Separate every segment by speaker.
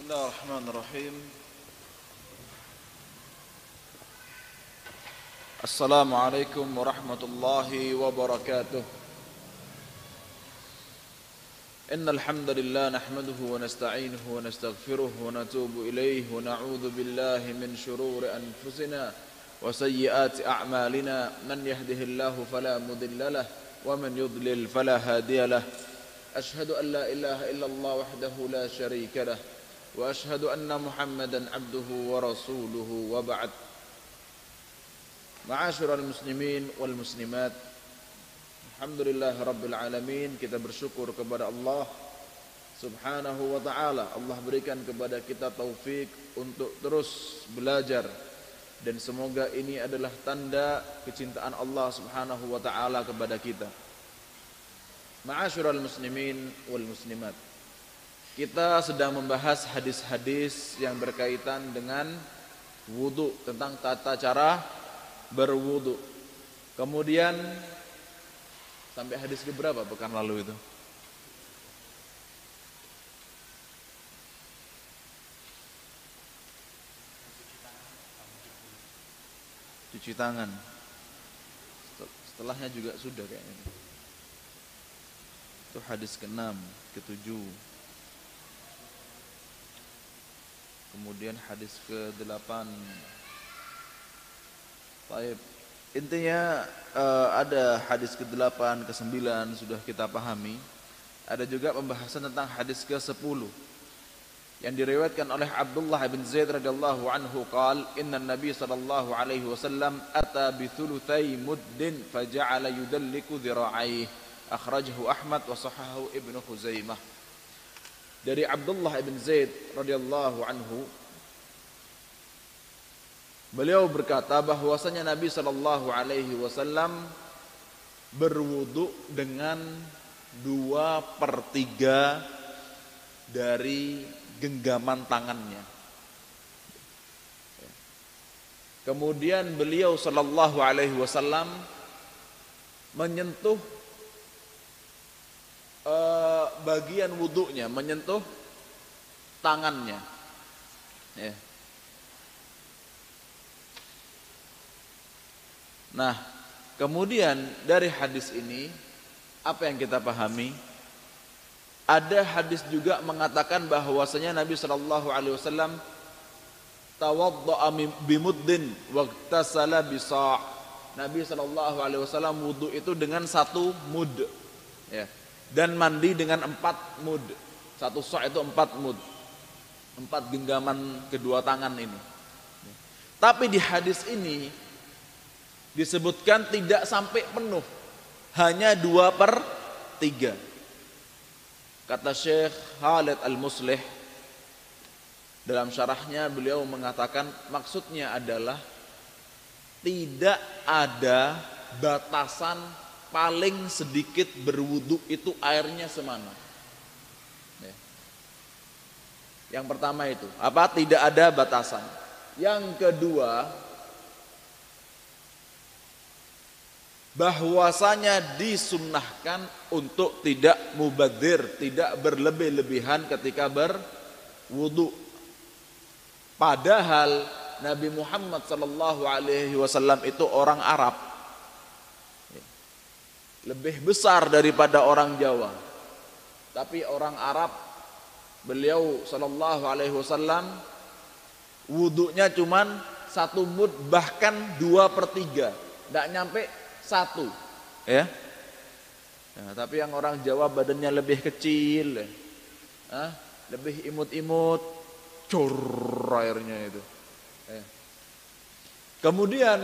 Speaker 1: بسم الله الرحمن الرحيم. السلام عليكم ورحمة الله وبركاته. إن الحمد لله نحمده ونستعينه ونستغفره ونتوب إليه ونعوذ بالله من شرور أنفسنا وسيئات أعمالنا. من يهده الله فلا مضل له ومن يضلل فلا هادي له. أشهد أن لا إله إلا الله وحده لا شريك له. وأشهد أن محمدا عبده ورسوله وبعد معاشر المسلمين والمسلمات Alhamdulillah Rabbil Alamin Kita bersyukur kepada Allah Subhanahu wa ta'ala Allah berikan kepada kita taufik Untuk terus belajar Dan semoga ini adalah tanda Kecintaan Allah subhanahu wa ta'ala kepada kita Ma'asyiral muslimin wal muslimat Kita sedang membahas hadis-hadis Yang berkaitan dengan Wudhu Tentang tata cara berwudhu Kemudian Sampai hadis ke berapa pekan lalu itu? Cuci tangan. Setelahnya juga sudah kayaknya. Itu hadis ke-6, ke-7. Kemudian hadis ke-8. Baik. Intinya uh, ada hadis ke-8, ke-9 sudah kita pahami. Ada juga pembahasan tentang hadis ke-10 yang diriwayatkan oleh Abdullah bin Zaid radhiyallahu anhu qal inna nabi sallallahu alaihi wasallam ata bi thuluthai muddin faja'ala yudalliku dhira'aihi akhrajahu Ahmad wa sahahahu Ibnu Khuzaimah dari Abdullah bin Zaid radhiyallahu anhu Beliau berkata bahwasanya Nabi Shallallahu Alaihi Wasallam berwudu dengan dua per tiga dari genggaman tangannya. Kemudian beliau Shallallahu Alaihi Wasallam menyentuh uh, bagian wudhunya, menyentuh tangannya. Ya. Nah, kemudian dari hadis ini apa yang kita pahami? Ada hadis juga mengatakan bahwasanya Nabi Shallallahu Alaihi Wasallam tawaddaa bimuddin waqtasala bisa' Nabi Shallallahu Alaihi Wasallam wudhu itu dengan satu mud, ya, dan mandi dengan empat mud. Satu sok itu empat mud, empat genggaman kedua tangan ini. Tapi di hadis ini disebutkan tidak sampai penuh hanya dua per tiga kata Syekh Khalid Al-Muslih dalam syarahnya beliau mengatakan maksudnya adalah tidak ada batasan paling sedikit berwudu itu airnya semana ya. yang pertama itu apa tidak ada batasan yang kedua bahwasanya disunnahkan untuk tidak mubadir, tidak berlebih-lebihan ketika berwudu. Padahal Nabi Muhammad wasallam itu orang Arab. Lebih besar daripada orang Jawa. Tapi orang Arab beliau sallallahu alaihi wasallam wudunya cuman satu mud bahkan dua per tiga. Tidak nyampe satu ya nah, tapi yang orang Jawa badannya lebih kecil ya. Lebih imut-imut cur airnya itu ya. kemudian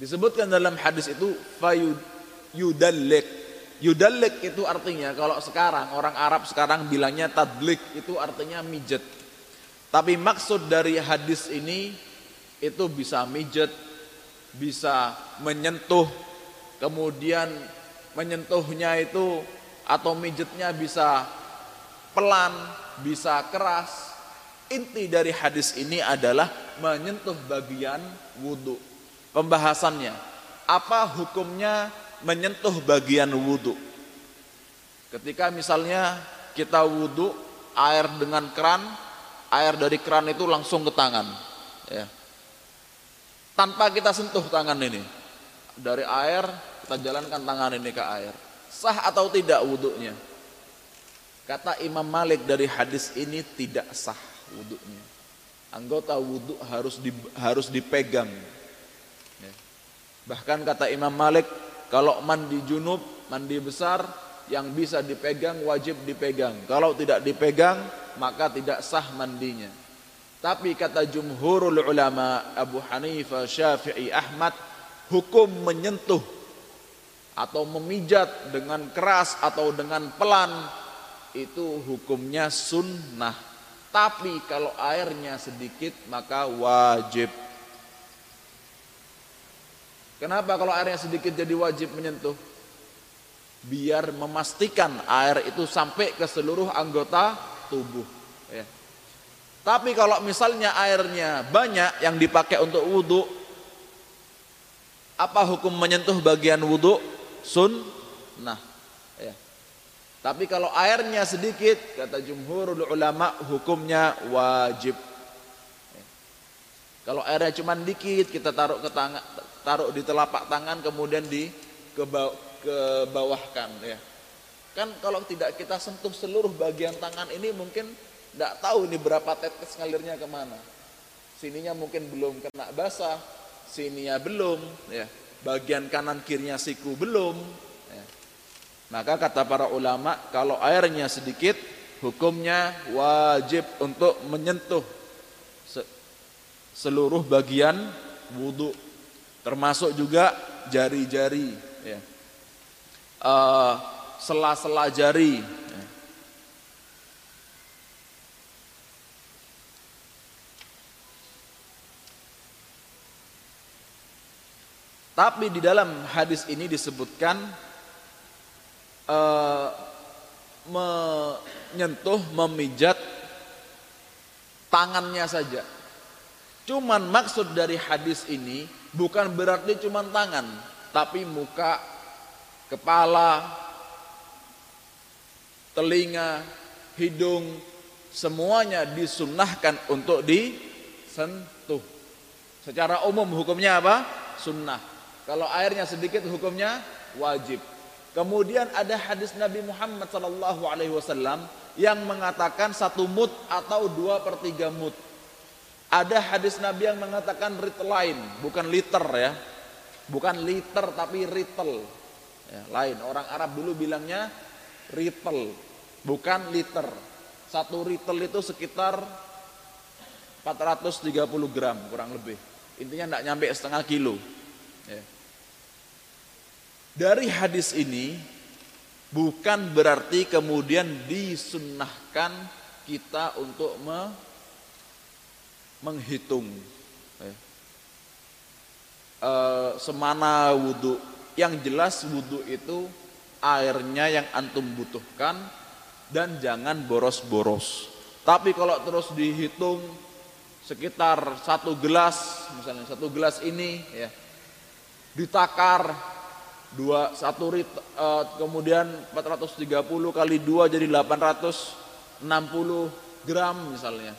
Speaker 1: disebutkan dalam hadis itu fayud yudallik yudallik itu artinya kalau sekarang orang Arab sekarang bilangnya tadlik itu artinya mijet tapi maksud dari hadis ini itu bisa mijet bisa menyentuh kemudian menyentuhnya itu atau mijetnya bisa pelan, bisa keras. Inti dari hadis ini adalah menyentuh bagian wudhu. Pembahasannya, apa hukumnya menyentuh bagian wudhu? Ketika misalnya kita wudhu, air dengan keran, air dari keran itu langsung ke tangan. Ya. Tanpa kita sentuh tangan ini. Dari air kita jalankan tangan ini ke air. Sah atau tidak wudhunya? Kata Imam Malik dari hadis ini tidak sah wudhunya. Anggota wudhu harus di, harus dipegang. Bahkan kata Imam Malik, kalau mandi junub, mandi besar, yang bisa dipegang wajib dipegang. Kalau tidak dipegang, maka tidak sah mandinya. Tapi kata jumhurul ulama Abu Hanifah, Syafi'i, Ahmad, hukum menyentuh atau memijat dengan keras atau dengan pelan itu hukumnya sunnah. Tapi kalau airnya sedikit maka wajib. Kenapa kalau airnya sedikit jadi wajib menyentuh? biar memastikan air itu sampai ke seluruh anggota tubuh. Ya. Tapi kalau misalnya airnya banyak yang dipakai untuk wudhu, apa hukum menyentuh bagian wudhu? Sun, nah, ya. Tapi kalau airnya sedikit, kata jumhurul ulama hukumnya wajib. Ya. Kalau airnya cuma dikit, kita taruh ke tangan, taruh di telapak tangan, kemudian di ke ke bawahkan ya. Kan kalau tidak kita sentuh seluruh bagian tangan ini mungkin tidak tahu ini berapa tetes ngalirnya ke mana. Sininya mungkin belum kena basah, sininya belum, ya. Bagian kanan kirinya siku belum. Ya. Maka kata para ulama kalau airnya sedikit hukumnya wajib untuk menyentuh seluruh bagian wudhu termasuk juga jari-jari ya uh, sela-sela jari. Tapi di dalam hadis ini disebutkan uh, menyentuh, memijat tangannya saja. Cuman maksud dari hadis ini bukan berarti cuman tangan, tapi muka, kepala, telinga, hidung, semuanya disunahkan untuk disentuh. Secara umum hukumnya apa? Sunnah. Kalau airnya sedikit hukumnya wajib. Kemudian ada hadis Nabi Muhammad Wasallam yang mengatakan satu mut atau dua per tiga mut. Ada hadis Nabi yang mengatakan ritlain, bukan liter ya, bukan liter tapi ritel. Ya, lain. Orang Arab dulu bilangnya ritel bukan liter. Satu ritel itu sekitar 430 gram kurang lebih. Intinya tidak nyampe setengah kilo. Ya. dari hadis ini bukan berarti kemudian disunnahkan kita untuk me menghitung ya. semana wudhu yang jelas wudhu itu airnya yang antum butuhkan dan jangan boros-boros. Tapi kalau terus dihitung sekitar satu gelas, misalnya satu gelas ini ya ditakar dua satu rit, uh, kemudian 430 kali dua jadi 860 gram misalnya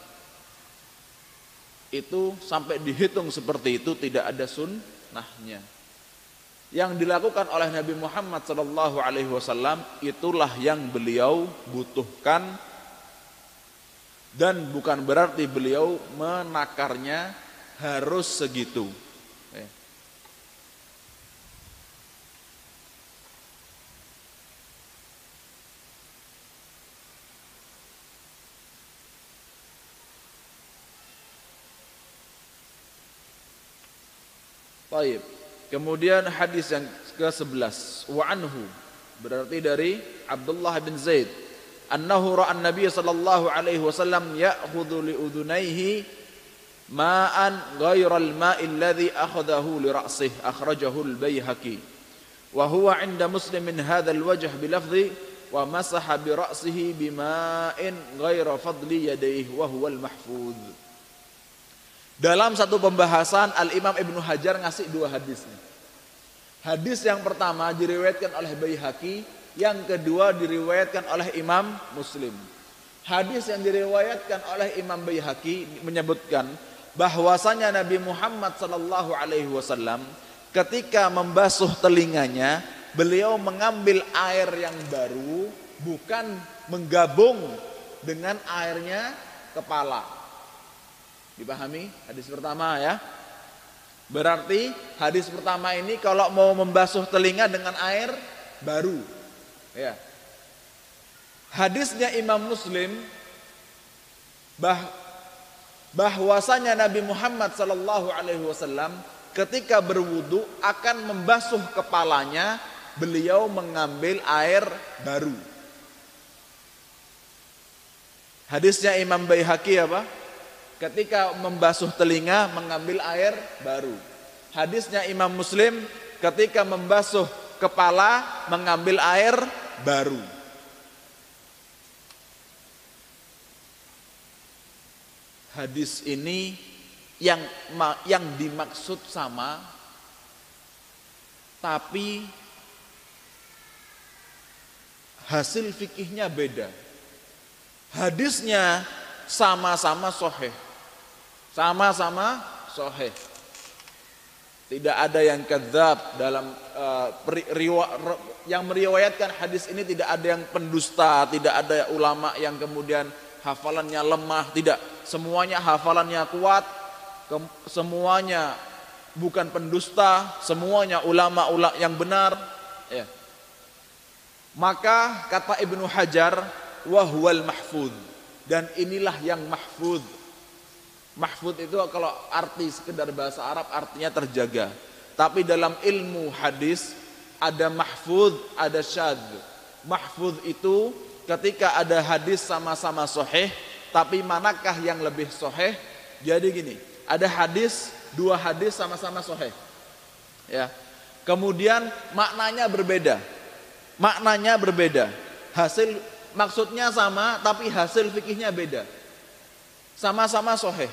Speaker 1: itu sampai dihitung seperti itu tidak ada sunnahnya yang dilakukan oleh Nabi Muhammad sallallahu alaihi wasallam itulah yang beliau butuhkan dan bukan berarti beliau menakarnya harus segitu. Baik. Kemudian hadis yang ke-11 wa anhu berarti dari Abdullah bin Zaid annahu ra'a an-nabiy sallallahu alaihi wasallam ya'khudhu li udunaihi ma'an ghayra al-ma'i alladhi akhadahu li ra'sihi akhrajahu al-Baihaqi wa huwa 'inda Muslim min hadha al-wajh bi lafzi wa masaha bi ra'sihi bima'in ghayra fadli yadayhi wa huwa al-mahfudz dalam satu pembahasan Al-Imam Ibnu Hajar ngasih dua hadis. Hadis yang pertama diriwayatkan oleh Baihaqi, yang kedua diriwayatkan oleh Imam Muslim. Hadis yang diriwayatkan oleh Imam Baihaqi menyebutkan bahwasanya Nabi Muhammad sallallahu alaihi wasallam ketika membasuh telinganya, beliau mengambil air yang baru bukan menggabung dengan airnya kepala. Dipahami hadis pertama ya? Berarti hadis pertama ini kalau mau membasuh telinga dengan air baru. Ya. Hadisnya Imam Muslim bah bahwasanya Nabi Muhammad sallallahu alaihi wasallam ketika berwudu akan membasuh kepalanya, beliau mengambil air baru. Hadisnya Imam Baihaqi apa? Ketika membasuh telinga mengambil air baru. Hadisnya Imam Muslim ketika membasuh kepala mengambil air baru. hadis ini yang yang dimaksud sama tapi hasil fikihnya beda. Hadisnya sama-sama soheh. Sama-sama soheh. Tidak ada yang kedzab dalam uh, yang meriwayatkan hadis ini tidak ada yang pendusta, tidak ada ulama yang kemudian hafalannya lemah, tidak. Semuanya hafalannya kuat, semuanya bukan pendusta, semuanya ulama-ulama yang benar. Ya. Maka kata Ibnu Hajar, wahwal mahfud. Dan inilah yang mahfud. Mahfud itu kalau arti sekedar bahasa Arab artinya terjaga. Tapi dalam ilmu hadis ada mahfud, ada syad. Mahfud itu ketika ada hadis sama-sama soheh, tapi manakah yang lebih soheh? Jadi gini, ada hadis, dua hadis sama-sama soheh. Ya. Kemudian maknanya berbeda. Maknanya berbeda. Hasil maksudnya sama, tapi hasil fikihnya beda. Sama-sama soheh.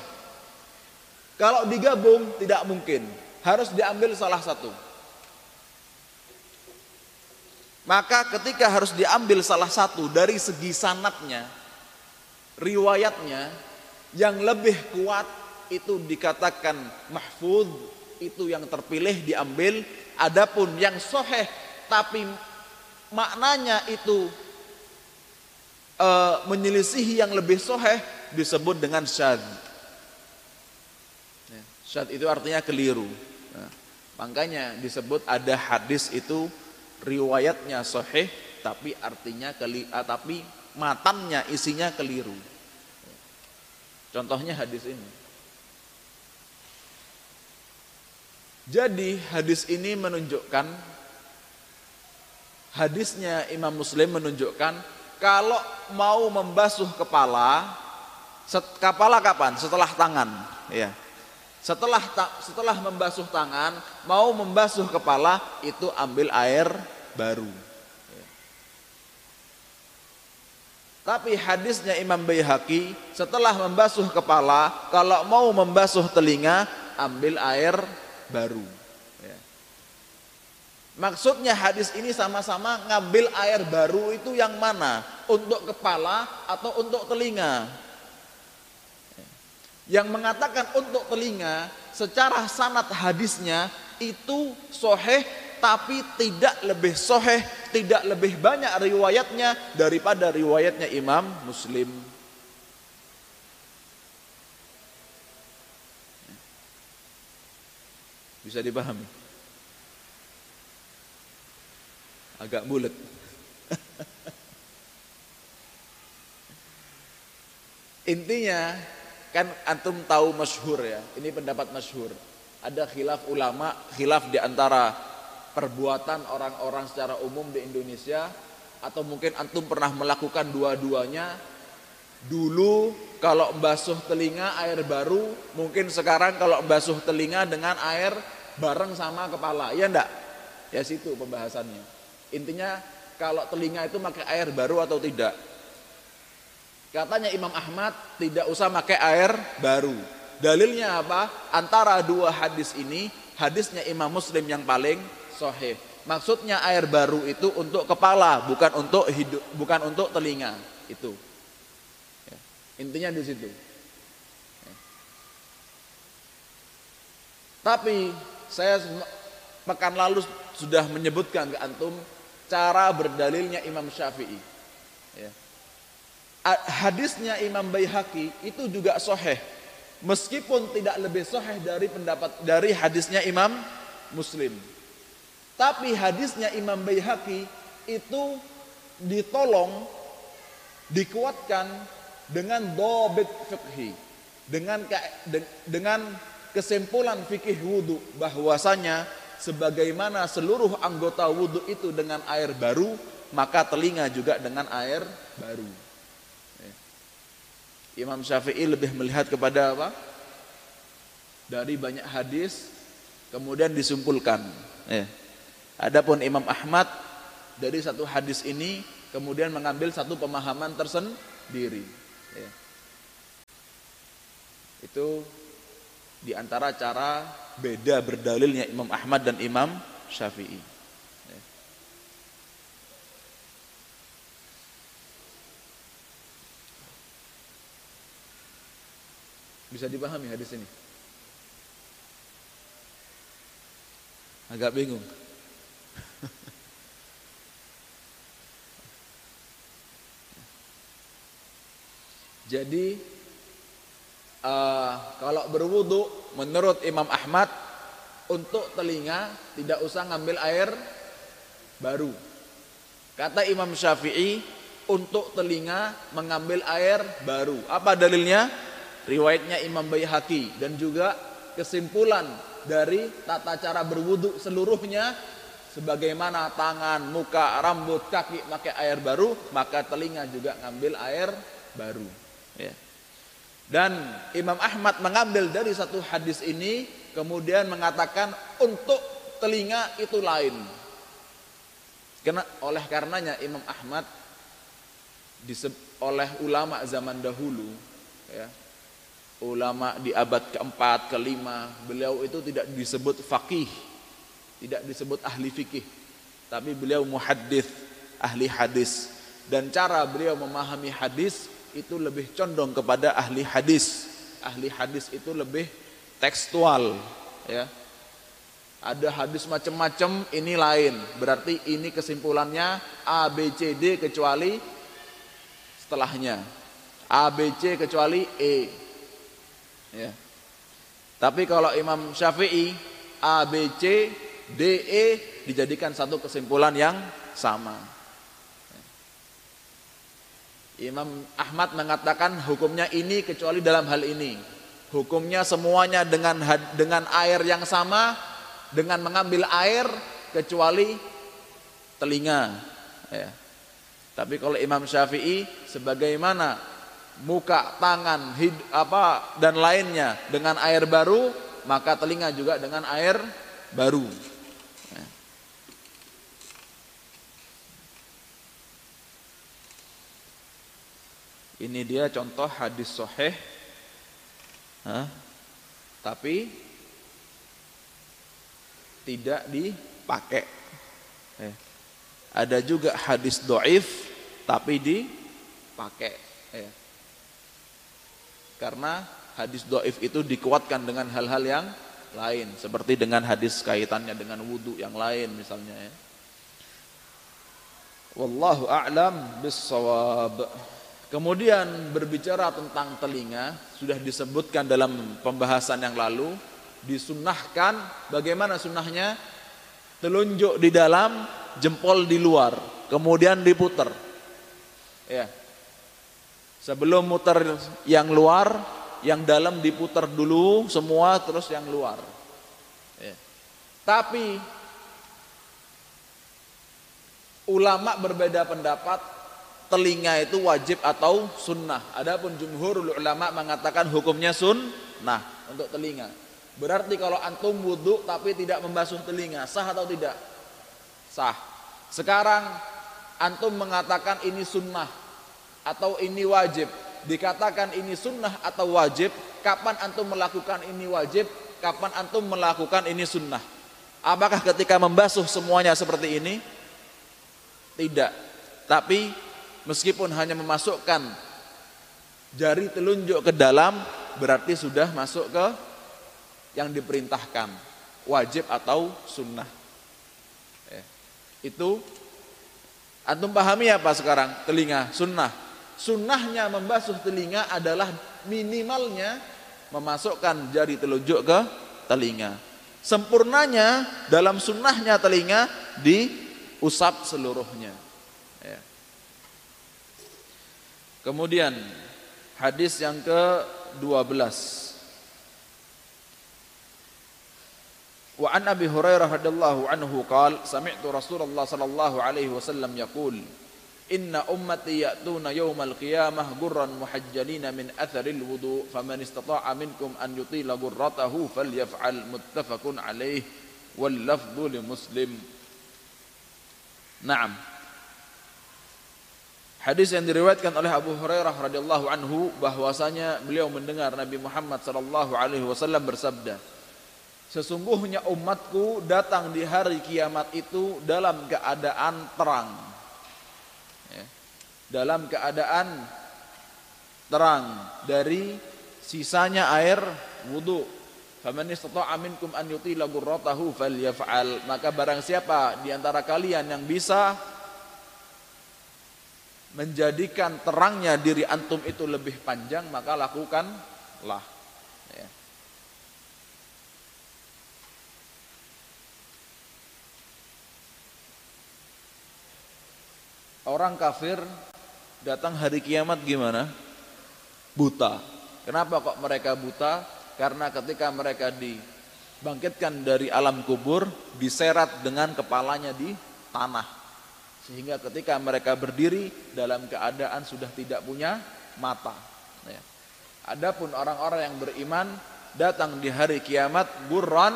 Speaker 1: Kalau digabung tidak mungkin, harus diambil salah satu. Maka ketika harus diambil salah satu dari segi sanatnya, riwayatnya yang lebih kuat itu dikatakan mahfud itu yang terpilih diambil. Adapun yang soheh tapi maknanya itu e, menyelisihi yang lebih soheh disebut dengan syad ya, syad itu artinya keliru nah, makanya disebut ada hadis itu riwayatnya sahih tapi artinya keli, uh, tapi matannya isinya keliru. Contohnya hadis ini. Jadi hadis ini menunjukkan hadisnya Imam Muslim menunjukkan kalau mau membasuh kepala kepala kapan? Setelah tangan, ya. Setelah setelah membasuh tangan, mau membasuh kepala, itu ambil air baru. Tapi hadisnya Imam Baihaqi setelah membasuh kepala, kalau mau membasuh telinga, ambil air baru. Ya. Maksudnya hadis ini sama-sama ngambil air baru itu yang mana? Untuk kepala atau untuk telinga? Yang mengatakan untuk telinga secara sanat hadisnya itu soheh tapi tidak lebih soheh, tidak lebih banyak riwayatnya daripada riwayatnya Imam Muslim. Bisa dipahami? Agak bulat. Intinya Kan antum tahu masyhur ya, ini pendapat masyhur. Ada khilaf ulama, khilaf di antara perbuatan orang-orang secara umum di Indonesia atau mungkin antum pernah melakukan dua-duanya. Dulu kalau basuh telinga air baru, mungkin sekarang kalau basuh telinga dengan air bareng sama kepala. Ya enggak? Ya situ pembahasannya. Intinya kalau telinga itu pakai air baru atau tidak. Katanya Imam Ahmad tidak usah pakai air baru. Dalilnya apa? Antara dua hadis ini, hadisnya Imam Muslim yang paling sahih. Maksudnya air baru itu untuk kepala, bukan untuk hidup, bukan untuk telinga. Itu. Intinya di situ. Tapi saya pekan lalu sudah menyebutkan ke antum cara berdalilnya Imam Syafi'i. Ya. Hadisnya Imam Baihaqi itu juga soheh, meskipun tidak lebih soheh dari pendapat dari hadisnya Imam Muslim. Tapi hadisnya Imam Baihaqi itu ditolong, dikuatkan dengan dobit fikhi, dengan dengan kesimpulan fikih wudhu bahwasanya sebagaimana seluruh anggota wudhu itu dengan air baru, maka telinga juga dengan air baru. Imam Syafi'i lebih melihat kepada apa? Dari banyak hadis kemudian disimpulkan. Ya. Adapun Imam Ahmad dari satu hadis ini kemudian mengambil satu pemahaman tersendiri. Ya. Itu di antara cara beda berdalilnya Imam Ahmad dan Imam Syafi'i. Bisa dipahami hadis ini? Agak bingung. Jadi uh, kalau berwudu menurut Imam Ahmad untuk telinga tidak usah ngambil air baru. Kata Imam Syafi'i untuk telinga mengambil air baru. Apa dalilnya? Riwayatnya Imam Baihaqi dan juga kesimpulan dari tata cara berwudu seluruhnya sebagaimana tangan, muka, rambut, kaki pakai air baru, maka telinga juga ngambil air baru. Ya. Dan Imam Ahmad mengambil dari satu hadis ini kemudian mengatakan untuk telinga itu lain. Karena oleh karenanya Imam Ahmad oleh ulama zaman dahulu ya, ulama di abad keempat, kelima, beliau itu tidak disebut fakih, tidak disebut ahli fikih, tapi beliau muhaddis, ahli hadis. Dan cara beliau memahami hadis itu lebih condong kepada ahli hadis. Ahli hadis itu lebih tekstual, ya. Ada hadis macam-macam, ini lain. Berarti ini kesimpulannya A, B, C, D kecuali setelahnya. A, B, C kecuali E. Ya. Tapi kalau Imam Syafi'i A, B, C, D, E dijadikan satu kesimpulan yang sama. Imam Ahmad mengatakan hukumnya ini kecuali dalam hal ini. Hukumnya semuanya dengan dengan air yang sama, dengan mengambil air kecuali telinga. Ya. Tapi kalau Imam Syafi'i sebagaimana muka, tangan, hid, apa dan lainnya dengan air baru, maka telinga juga dengan air baru. Ini dia contoh hadis soheh Tapi Tidak dipakai eh. Ada juga hadis doif Tapi dipakai. Karena hadis doif itu dikuatkan dengan hal-hal yang lain. Seperti dengan hadis kaitannya dengan wudhu yang lain misalnya ya. Wallahu a'lam bissawab. Kemudian berbicara tentang telinga sudah disebutkan dalam pembahasan yang lalu disunahkan bagaimana sunnahnya? Telunjuk di dalam jempol di luar kemudian diputar ya sebelum muter yang luar yang dalam diputar dulu semua terus yang luar ya. tapi ulama berbeda pendapat telinga itu wajib atau sunnah. Adapun jumhur ulama mengatakan hukumnya sunnah untuk telinga. Berarti kalau antum wudhu tapi tidak membasuh telinga, sah atau tidak? Sah. Sekarang antum mengatakan ini sunnah atau ini wajib. Dikatakan ini sunnah atau wajib, kapan antum melakukan ini wajib, kapan antum melakukan ini sunnah? Apakah ketika membasuh semuanya seperti ini? Tidak. Tapi meskipun hanya memasukkan Jari telunjuk ke dalam berarti sudah masuk ke yang diperintahkan, wajib atau sunnah. Ya. Itu antum pahami apa sekarang? Telinga, sunnah. Sunnahnya membasuh telinga adalah minimalnya memasukkan jari telunjuk ke telinga. Sempurnanya dalam sunnahnya telinga diusap seluruhnya. Ya. Kemudian hadis yang ke-12 Wa an Abi Hurairah radhiyallahu anhu qala sami'tu Rasulullah sallallahu alaihi wasallam yaqul Inna ummati ya'tuna yawmal qiyamah gurran muhajjalina min atharil wudu. Faman istata'a minkum an yutila gurratahu falyaf'al muttafaqun alaih wal lafdhu li Muslim. Naam. Hadis yang diriwayatkan oleh Abu Hurairah radhiyallahu anhu bahwasanya beliau mendengar Nabi Muhammad sallallahu alaihi wasallam bersabda Sesungguhnya umatku datang di hari kiamat itu dalam keadaan terang. Ya. Dalam keadaan terang dari sisanya air wudhu. Faman an yutila gurratahu falyaf'al. Maka barang siapa di antara kalian yang bisa menjadikan terangnya diri antum itu lebih panjang maka lakukanlah. Orang kafir datang hari kiamat gimana? Buta. Kenapa kok mereka buta? Karena ketika mereka dibangkitkan dari alam kubur, diserat dengan kepalanya di tanah. Sehingga ketika mereka berdiri dalam keadaan sudah tidak punya mata. Ya. Adapun orang-orang yang beriman datang di hari kiamat burran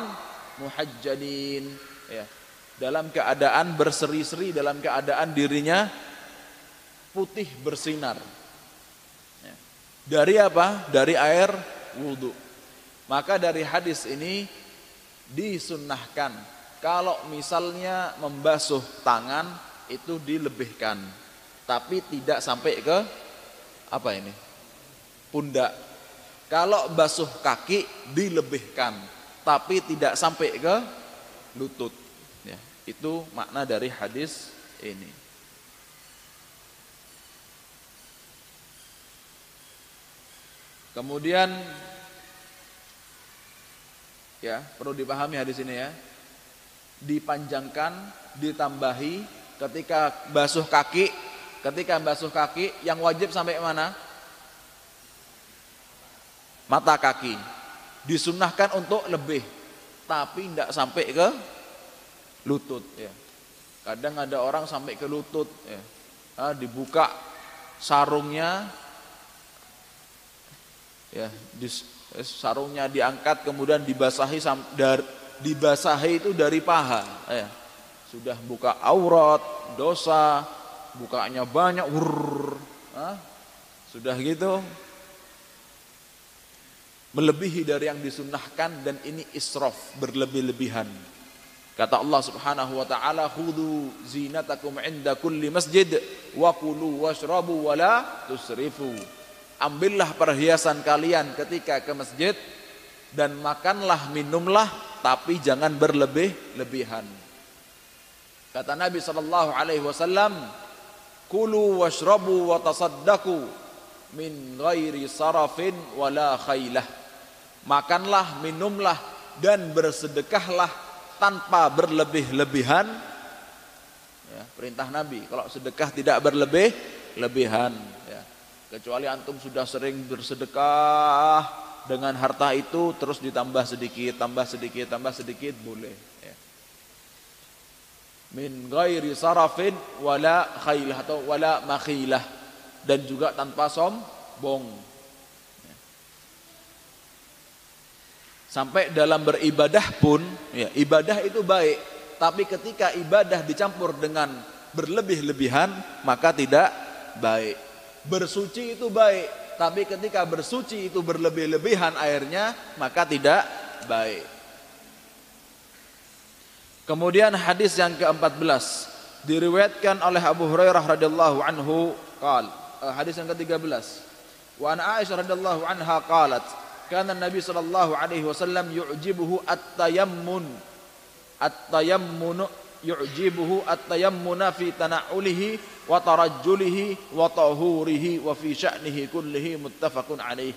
Speaker 1: muhajjadin ya dalam keadaan berseri-seri dalam keadaan dirinya putih bersinar. Ya. dari apa? Dari air wudhu maka dari hadis ini disunnahkan kalau misalnya membasuh tangan itu dilebihkan. Tapi tidak sampai ke apa ini? Pundak. Kalau basuh kaki dilebihkan. Tapi tidak sampai ke lutut itu makna dari hadis ini. Kemudian ya, perlu dipahami hadis ini ya. Dipanjangkan, ditambahi ketika basuh kaki, ketika basuh kaki yang wajib sampai mana? Mata kaki. Disunahkan untuk lebih, tapi tidak sampai ke lutut ya. Kadang ada orang sampai ke lutut ya. Ah, dibuka sarungnya ya, di, eh, sarungnya diangkat kemudian dibasahi dar, dibasahi itu dari paha ya. Sudah buka aurat, dosa, bukanya banyak, wurr, ah, sudah gitu melebihi dari yang disunahkan dan ini israf berlebih-lebihan Kata Allah Subhanahu wa taala, "Khudhu zinatakum 'inda kulli masjid wa kulu washrabu wa la tusrifu." Ambillah perhiasan kalian ketika ke masjid dan makanlah, minumlah, tapi jangan berlebih-lebihan. Kata Nabi sallallahu alaihi wasallam, "Kulu washrabu wa tasaddaqu min ghairi sarafin wala khailah." Makanlah, minumlah dan bersedekahlah tanpa berlebih-lebihan ya, perintah Nabi kalau sedekah tidak berlebih-lebihan ya. kecuali antum sudah sering bersedekah dengan harta itu terus ditambah sedikit tambah sedikit tambah sedikit boleh ya. min ghairi sarafin wala khailah atau wala makhilah dan juga tanpa sombong Sampai dalam beribadah pun, ya, ibadah itu baik, tapi ketika ibadah dicampur dengan berlebih-lebihan, maka tidak baik. Bersuci itu baik, tapi ketika bersuci itu berlebih-lebihan airnya, maka tidak baik. Kemudian hadis yang ke-14 diriwayatkan oleh Abu Hurairah radhiyallahu anhu qal eh, hadis yang ke-13 Wa an Aisyah radhiyallahu anha qalat, kana Nabi sallallahu alaihi wasallam yu'jibuhu at-tayammun at-tayammun yu'jibuhu at-tayammuna fi tana'ulihi wa tarajjulihi wa tahurihi wa fi sya'nihi kullihi muttafaqun alaih.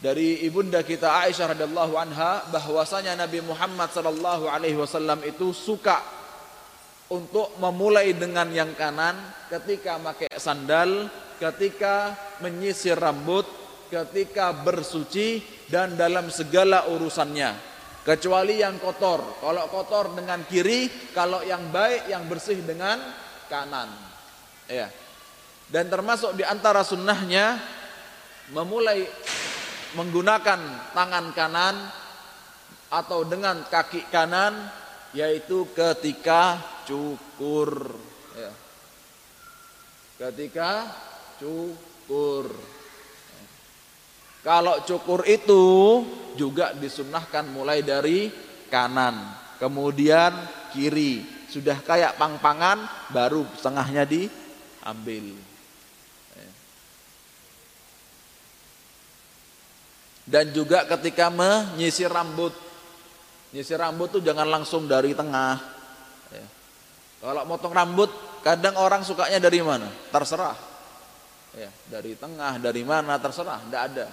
Speaker 1: Dari ibunda kita Aisyah radhiyallahu anha bahwasanya Nabi Muhammad sallallahu alaihi wasallam itu suka untuk memulai dengan yang kanan ketika pakai sandal, ketika menyisir rambut, ketika bersuci dan dalam segala urusannya. Kecuali yang kotor. Kalau kotor dengan kiri, kalau yang baik yang bersih dengan kanan. Ya. Dan termasuk di antara sunnahnya memulai menggunakan tangan kanan atau dengan kaki kanan yaitu ketika cukur ya. ketika cukur kalau cukur itu juga disunahkan mulai dari kanan kemudian kiri sudah kayak pang-pangan baru setengahnya diambil dan juga ketika menyisir rambut Nyisir rambut tuh jangan langsung dari tengah. Kalau motong rambut, kadang orang sukanya dari mana? Terserah. Ya, dari tengah, dari mana terserah, tidak ada.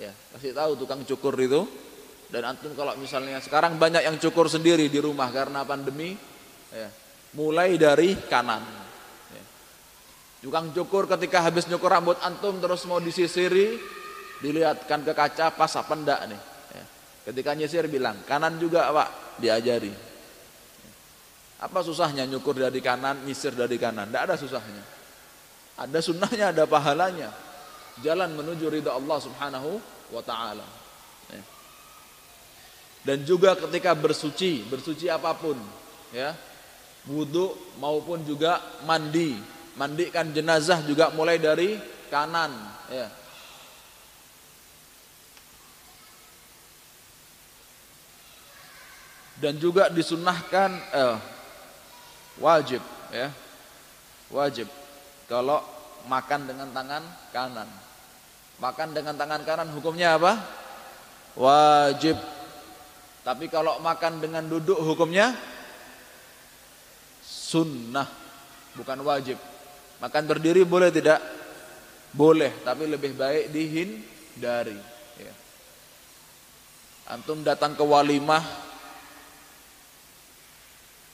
Speaker 1: Ya, kasih tahu tukang cukur itu. Dan antum kalau misalnya sekarang banyak yang cukur sendiri di rumah karena pandemi, ya, mulai dari kanan. Ya. Tukang cukur ketika habis nyukur rambut antum terus mau disisiri, dilihatkan ke kaca pas apa enggak nih Ketika nyisir bilang, kanan juga pak, diajari. Apa susahnya nyukur dari kanan, nyisir dari kanan? Tidak ada susahnya. Ada sunnahnya, ada pahalanya. Jalan menuju ridha Allah subhanahu wa ta'ala. Ya. Dan juga ketika bersuci, bersuci apa pun. ya Wudhu maupun juga mandi. Mandikan jenazah juga mulai dari kanan. Ya dan juga disunahkan eh, wajib ya wajib kalau makan dengan tangan kanan. Makan dengan tangan kanan hukumnya apa? Wajib. Tapi kalau makan dengan duduk hukumnya? Sunnah. Bukan wajib. Makan berdiri boleh tidak? Boleh tapi lebih baik dihindari. Ya. antum datang ke walimah.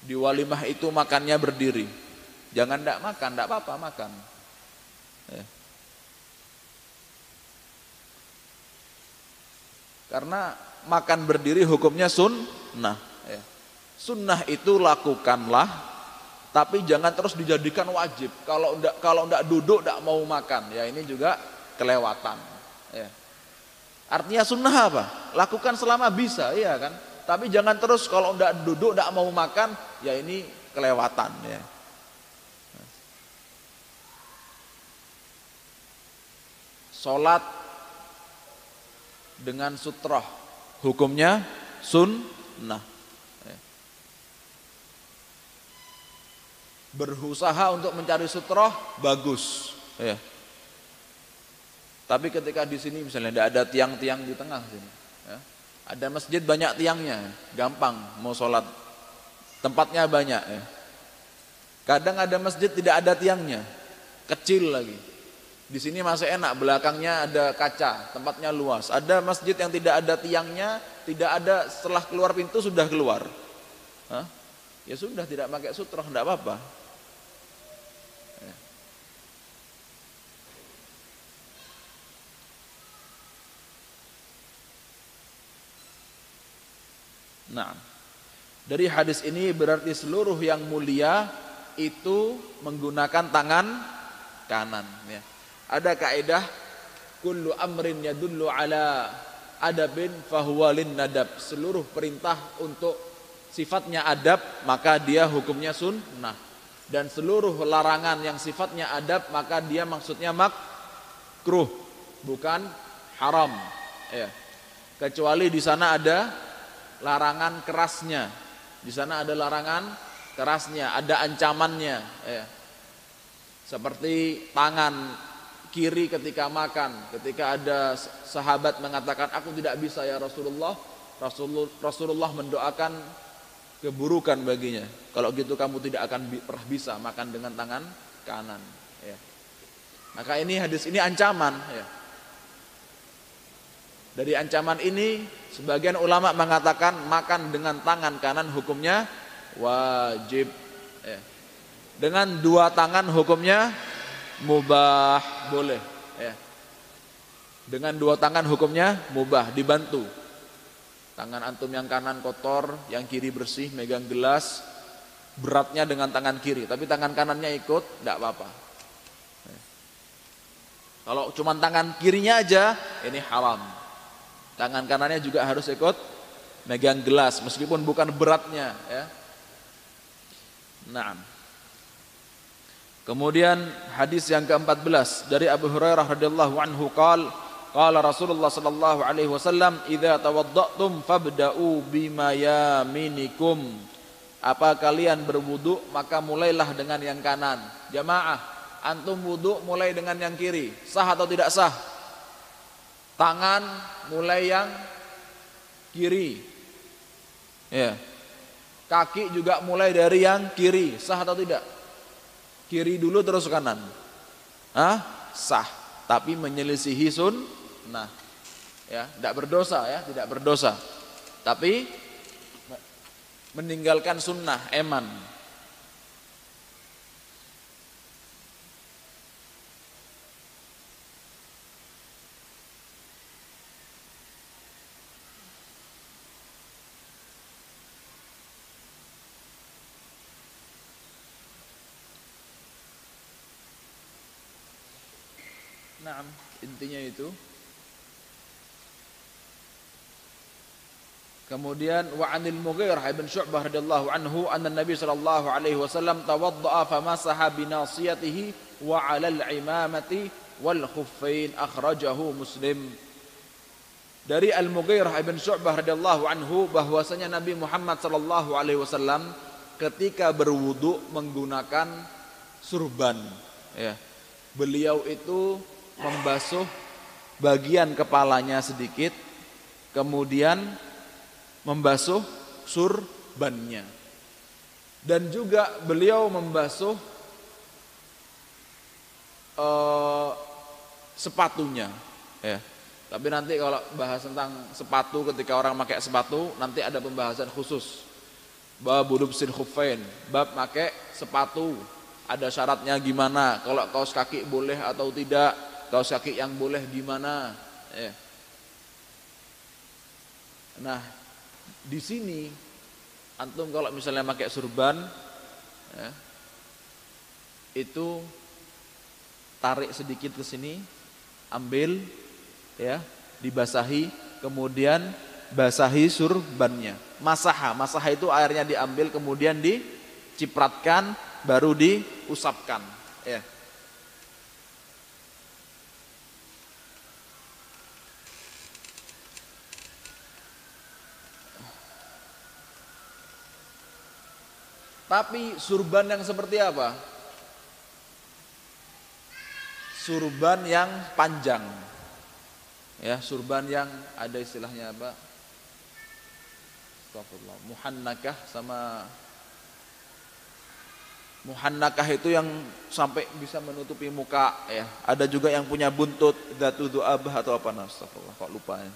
Speaker 1: Di walimah itu makannya berdiri. Jangan tidak makan, tidak apa-apa makan. Ya. Karena makan berdiri hukumnya sunnah. Ya. Sunnah itu lakukanlah, tapi jangan terus dijadikan wajib. Kalau ndak kalau ndak duduk ndak mau makan, ya ini juga kelewatan. Ya. Artinya sunnah apa? Lakukan selama bisa, iya kan? Tapi jangan terus kalau ndak duduk ndak mau makan, ya ini kelewatan ya. Salat dengan sutroh hukumnya sunnah. Ya. Berusaha untuk mencari sutroh bagus. Ya. Tapi ketika di sini misalnya tidak ada tiang-tiang di tengah sini, ya. ada masjid banyak tiangnya, gampang mau sholat Tempatnya banyak ya. Kadang ada masjid tidak ada tiangnya, kecil lagi. Di sini masih enak, belakangnya ada kaca, tempatnya luas. Ada masjid yang tidak ada tiangnya, tidak ada setelah keluar pintu sudah keluar. Hah? Ya sudah tidak pakai sutroh, tidak apa-apa. Ya. Nah. Dari hadis ini berarti seluruh yang mulia itu menggunakan tangan kanan. Ya. Ada kaidah kullu amrin yadullu ala adabin fahuwalin nadab. Seluruh perintah untuk sifatnya adab maka dia hukumnya sunnah. Dan seluruh larangan yang sifatnya adab maka dia maksudnya makruh bukan haram. Ya. Kecuali di sana ada larangan kerasnya di sana ada larangan kerasnya, ada ancamannya. Ya. Seperti tangan kiri ketika makan. Ketika ada sahabat mengatakan, aku tidak bisa ya Rasulullah. Rasulullah mendoakan keburukan baginya. Kalau gitu kamu tidak akan pernah bisa makan dengan tangan kanan. Ya. Maka ini hadis ini ancaman. Ya. Dari ancaman ini, sebagian ulama mengatakan makan dengan tangan kanan hukumnya wajib. Ya. Dengan dua tangan hukumnya mubah boleh. Ya. Dengan dua tangan hukumnya mubah dibantu. Tangan antum yang kanan kotor, yang kiri bersih, megang gelas, beratnya dengan tangan kiri, tapi tangan kanannya ikut, tidak apa-apa. Kalau cuma tangan kirinya aja, ini haram. Tangan kanannya juga harus ikut megang gelas, meskipun bukan beratnya. Ya. Nah. Kemudian hadis yang ke-14 dari Abu Hurairah radhiyallahu anhu qala Qala Rasulullah sallallahu alaihi wasallam, "Idza tawadda'tum fabda'u bima yaminikum." Apa kalian berwudu maka mulailah dengan yang kanan. Jamaah, antum wudu mulai dengan yang kiri. Sah atau tidak sah? Tangan mulai yang kiri. Ya. Kaki juga mulai dari yang kiri. Sah atau tidak? Kiri dulu terus kanan. Hah? Sah. Tapi menyelisihi sun Nah, ya, tidak berdosa ya, tidak berdosa. Tapi meninggalkan sunnah eman. Nah, intinya itu Kemudian wa 'anil Mughirah bin Syu'bah radhiyallahu anhu anna Nabi sallallahu alaihi wasallam tawaddaa famasaha bi nasiyatihi wa 'alal imamati wal khuffain akhrajahu Muslim. Dari Al-Mughirah bin Syu'bah radhiyallahu anhu bahwasanya Nabi Muhammad sallallahu alaihi wasallam ketika berwudu menggunakan surban ya. Beliau itu membasuh bagian kepalanya sedikit kemudian membasuh surbannya. Dan juga beliau membasuh uh, sepatunya. Ya. Tapi nanti kalau bahas tentang sepatu ketika orang pakai sepatu nanti ada pembahasan khusus. Bab sin khufain, bab pakai sepatu. Ada syaratnya gimana? Kalau kaos kaki boleh atau tidak? Kaos kaki yang boleh gimana? Ya. Nah, di sini antum kalau misalnya pakai surban ya, itu tarik sedikit ke sini, ambil ya, dibasahi, kemudian basahi surbannya. Masaha, masaha itu airnya diambil kemudian dicipratkan baru diusapkan, ya. Tapi surban yang seperti apa? Surban yang panjang. Ya, surban yang ada istilahnya apa? Astagfirullah. Muhannakah sama Muhannakah itu yang sampai bisa menutupi muka ya. Ada juga yang punya buntut datu du'abah atau apa nah, astagfirullah kok lupa ya.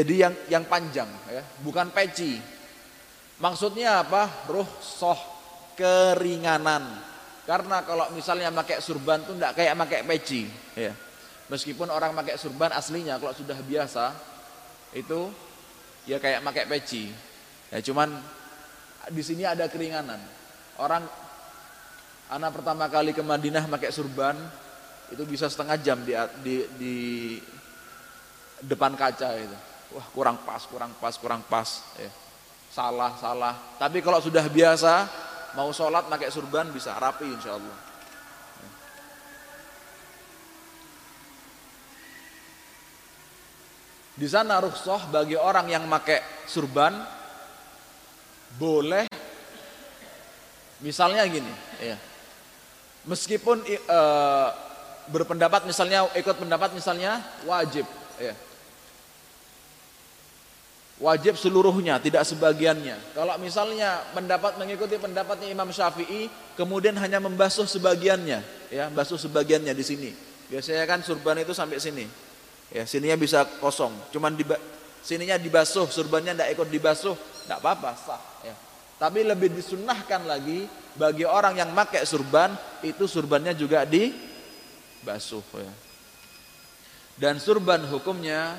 Speaker 1: Jadi yang yang panjang ya, bukan peci. Maksudnya apa? Ruh soh keringanan. Karena kalau misalnya pakai surban tuh tidak kayak pakai peci, ya. Meskipun orang pakai surban aslinya kalau sudah biasa itu ya kayak pakai peci. Ya cuman di sini ada keringanan. Orang anak pertama kali ke Madinah pakai surban itu bisa setengah jam di, di, di depan kaca itu. Wah kurang pas, kurang pas, kurang pas. Ya salah salah tapi kalau sudah biasa mau sholat pakai surban bisa rapi insya Allah di sana rukhsah bagi orang yang pakai surban boleh. Misalnya gini ya Meskipun e, berpendapat misalnya ikut pendapat misalnya wajib, ya. Wajib seluruhnya, tidak sebagiannya. Kalau misalnya pendapat mengikuti pendapatnya Imam Syafi'i, kemudian hanya membasuh sebagiannya, ya, basuh sebagiannya di sini. Biasanya kan surban itu sampai sini. Ya, sininya bisa kosong. Cuman di sininya dibasuh, surbannya tidak ikut dibasuh, tidak apa-apa, sah. Ya. Tapi lebih disunnahkan lagi bagi orang yang pakai surban, itu surbannya juga dibasuh. Ya. Dan surban hukumnya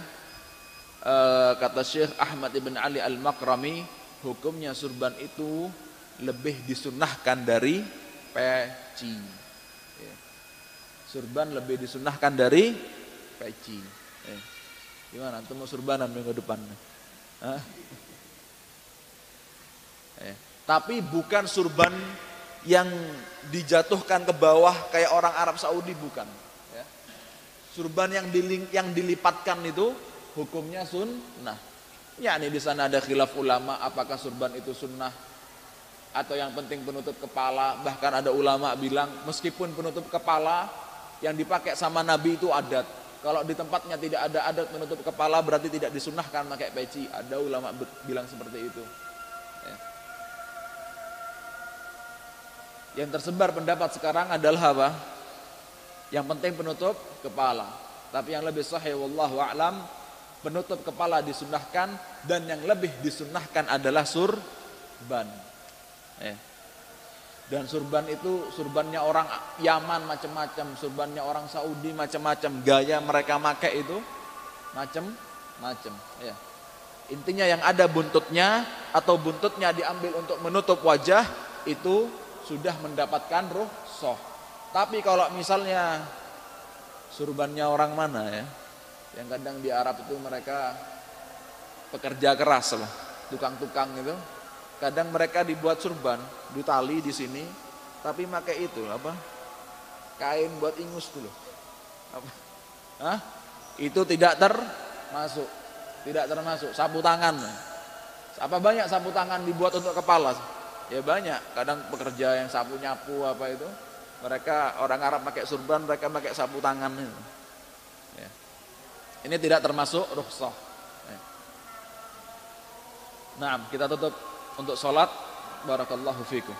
Speaker 1: Eh, kata Syekh Ahmad ibn Ali al-Makrami hukumnya surban itu lebih disunahkan dari peci ya. surban lebih disunahkan dari peci ya. gimana antum mau surbanan minggu depan ya. tapi bukan surban yang dijatuhkan ke bawah kayak orang Arab Saudi bukan ya. surban yang diling, yang dilipatkan itu hukumnya sunnah. Ya ini di sana ada khilaf ulama apakah surban itu sunnah? Atau yang penting penutup kepala bahkan ada ulama bilang meskipun penutup kepala yang dipakai sama Nabi itu adat. Kalau di tempatnya tidak ada adat penutup kepala berarti tidak disunahkan pakai peci. Ada ulama bilang seperti itu. Ya. yang tersebar pendapat sekarang adalah apa? Yang penting penutup kepala. Tapi yang lebih sahih wallahu a'lam penutup kepala disunahkan dan yang lebih disunahkan adalah surban. Eh. Dan surban itu surbannya orang Yaman macam-macam, surbannya orang Saudi macam-macam, gaya mereka pakai itu macam-macam. Ya. Intinya yang ada buntutnya atau buntutnya diambil untuk menutup wajah itu sudah mendapatkan ruh soh. Tapi kalau misalnya surbannya orang mana ya? Yang kadang di Arab itu mereka pekerja keras lah, tukang-tukang itu. Kadang mereka dibuat surban, di tali di sini, tapi pakai itu apa? Kain buat ingus dulu. Apa? Hah? Itu tidak termasuk. Tidak termasuk sapu tangan. Apa banyak sapu tangan dibuat untuk kepala? Ya banyak. Kadang pekerja yang sapu nyapu apa itu, mereka orang Arab pakai surban, mereka pakai sapu tangan itu. Ini tidak termasuk rukhsah. Nah, kita tutup untuk sholat. Barakallahu fikum.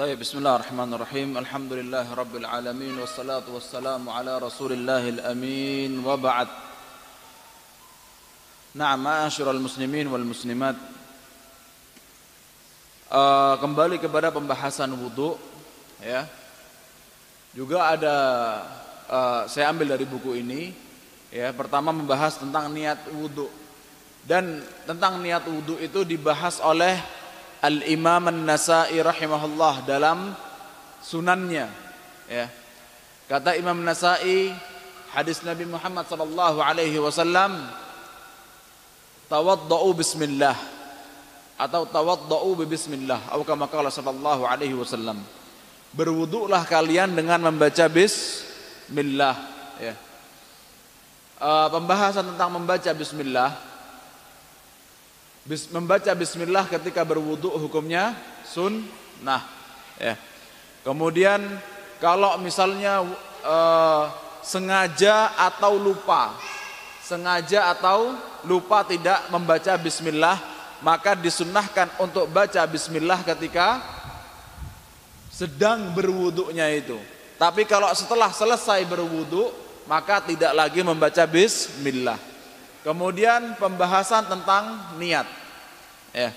Speaker 1: طيب بسم الله الرحمن الرحيم الحمد لله رب العالمين والصلاة والسلام على رسول الله الأمين وبعد نعم معاشر المسلمين والمسلمات uh, kembali kepada pembahasan wudhu ya juga ada uh, saya ambil dari buku ini ya pertama membahas tentang niat wudhu dan tentang niat wudhu itu dibahas oleh Al-Imam An-Nasai rahimahullah dalam sunannya ya. Kata Imam Nasai hadis Nabi Muhammad sallallahu alaihi wasallam tawaddau bismillah atau tawaddau bismillah atau kama qala sallallahu alaihi wasallam berwuduklah kalian dengan membaca bismillah ya. Uh, pembahasan tentang membaca bismillah membaca bismillah ketika berwudu hukumnya sunnah ya. Kemudian kalau misalnya uh, sengaja atau lupa sengaja atau lupa tidak membaca bismillah maka disunnahkan untuk baca bismillah ketika sedang berwuduknya itu. Tapi kalau setelah selesai berwudu maka tidak lagi membaca bismillah. Kemudian pembahasan tentang niat. Ya.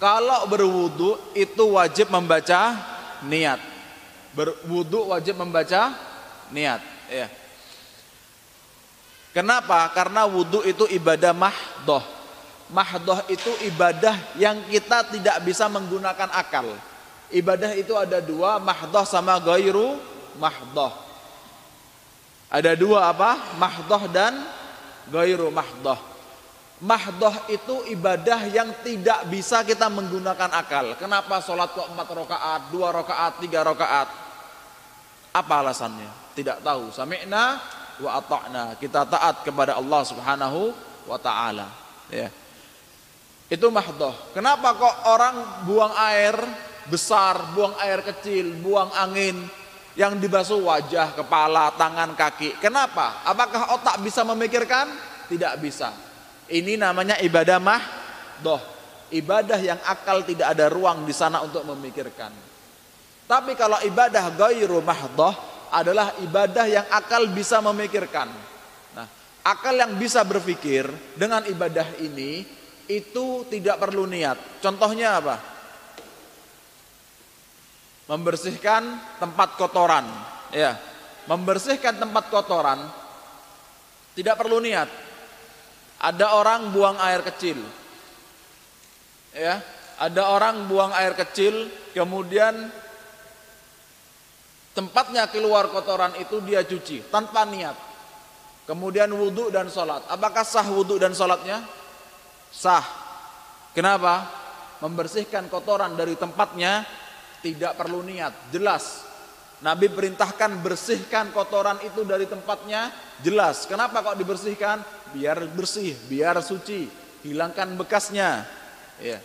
Speaker 1: Kalau berwudu itu wajib membaca niat. Berwudu wajib membaca niat. Ya. Kenapa? Karena wudu itu ibadah mahdoh. Mahdoh itu ibadah yang kita tidak bisa menggunakan akal. Ibadah itu ada dua, mahdoh sama gairu mahdoh. Ada dua apa? Mahdoh dan gairu mahdoh. Mahdoh itu ibadah yang tidak bisa kita menggunakan akal. Kenapa sholat kok empat rakaat, dua rakaat, tiga rakaat? Apa alasannya? Tidak tahu. Sami'na wa ata'na. Kita taat kepada Allah Subhanahu wa taala. Ya. Itu mahdoh. Kenapa kok orang buang air besar, buang air kecil, buang angin, yang dibasuh wajah, kepala, tangan, kaki. Kenapa? Apakah otak bisa memikirkan? Tidak bisa. Ini namanya ibadah mahdoh. Ibadah yang akal tidak ada ruang di sana untuk memikirkan. Tapi kalau ibadah gairu mahdoh adalah ibadah yang akal bisa memikirkan. Nah, akal yang bisa berpikir dengan ibadah ini itu tidak perlu niat. Contohnya apa? Membersihkan tempat kotoran. Ya membersihkan tempat kotoran tidak perlu niat. Ada orang buang air kecil. Ya ada orang buang air kecil kemudian tempatnya keluar kotoran itu dia cuci tanpa niat. Kemudian wudhu dan sholat. Apakah sah wudhu dan sholatnya? Sah. Kenapa? Membersihkan kotoran dari tempatnya tidak perlu niat, jelas. Nabi perintahkan bersihkan kotoran itu dari tempatnya, jelas. Kenapa kok dibersihkan? Biar bersih, biar suci, hilangkan bekasnya. Ya.